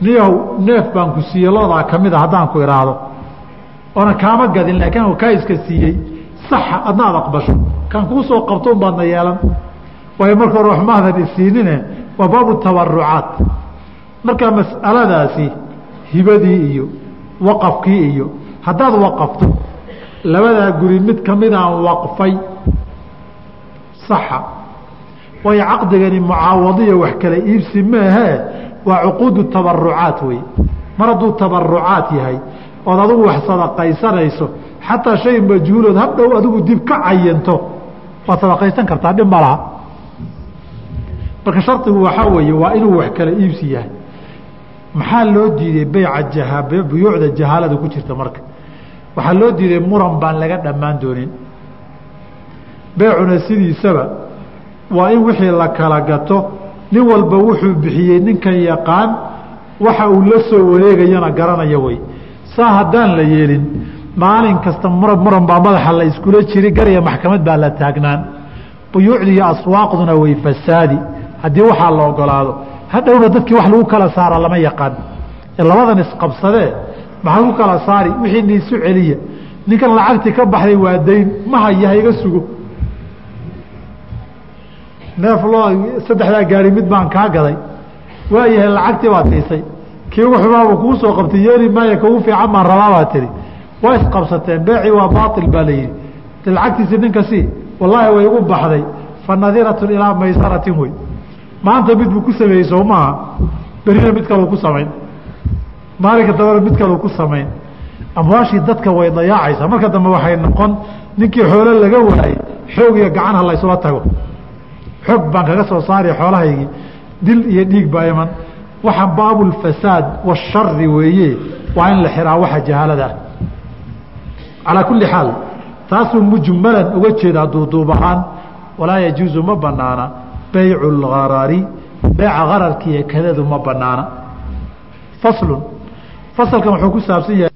Niyahow neef baan ku siiyey loodaa ka mid a haddaan ku idhaahdo oona kaama gadin laakiin kaa iska siiyey saxa adna ad aqbasho. Kaan kuu soo qabto un baadna yeelan waayo marka hore wax maadan isiinine waa baabu tabarucaat marka mas'aladaasi hibadii iyo waqafkii iyo haddaad waqafto labadaa guri mid kamidaan waqfay saxa. Waayo caqdigani mucaawadiya wax kala iibsi maahee waa cuquudu tabarucaat wey mar hadduu tabarucaat yahay ood adigu wax sadaqaysanayso xataa shay majhuulood habdhow adigu dib ka cayanto waad sadaqaysan kartaa dhib ma laha marka shardigu waxaa weeye waa inuu wax kala iibsi yahay. Maxaa loo diiday beyca jaha buyuucda jahaalada ku jirta marka? Waxaa loo diiday muran baan laga dhammaan doonin. Beecuna sidiisaba waa in wixii la kala gato nin walba wuxuu bixiyey ninkan yaqaan waxa uu la soo wareegayana garanaya wey. Saa haddaan la yeelin maalin kasta muran baa madaxa la iskula jiri garaya maxkamad baa la taagnaan. Buyuucdi iyo aswaaqduna way fasaadi haddii waxaa la ogolaado hadhowna dadkii wax lagu kala saara lama yaqaan. Labadan isqabsadee maxaa lagu kala saari? Wixii niisu celiya. Ninkan lacagtii ka baxday waa dayn ma haya haiga sugo. Neef loo saddexdaa gaari mid baan kaa gaday. Waayahay lacagtii baad siisay kii ugu xumaaba kuu soo qabtay yeeli maaya kaugu fiican baan rabaa baa tihi waa isqabsateen beecii waa baail baa la yidhi. Lacagtiisi ninka sii wallaahi way igu baxday. Fa nadiratun ilaa maysaratin wey maanta mid buu ku sameeyey soo berina mid kaluu ku samayn. Maalinka dambena mid kaluu ku samayn. Amwaashii dadka way dayaacaysaa. Marka dambe waxay noqon ninkii xoolo laga waayey xoog iyo gacanha laysula tago. Xoog baan kaga soo saari xoolahaygii. Dil iyo dhiig baa iman. Waxa baabulfasaad washari weeye. Waa in la xiraa waxa jahaalada. Ah calaa kulli xaal taasuu mujmalan uga jeedaa duuduub ahaan. Walaa yajuusu ma banaana baycu lgarari beeca gararkiiyo kadadu ma banaana. Faslun. Fasalkan wuxuu ku saabsan yahay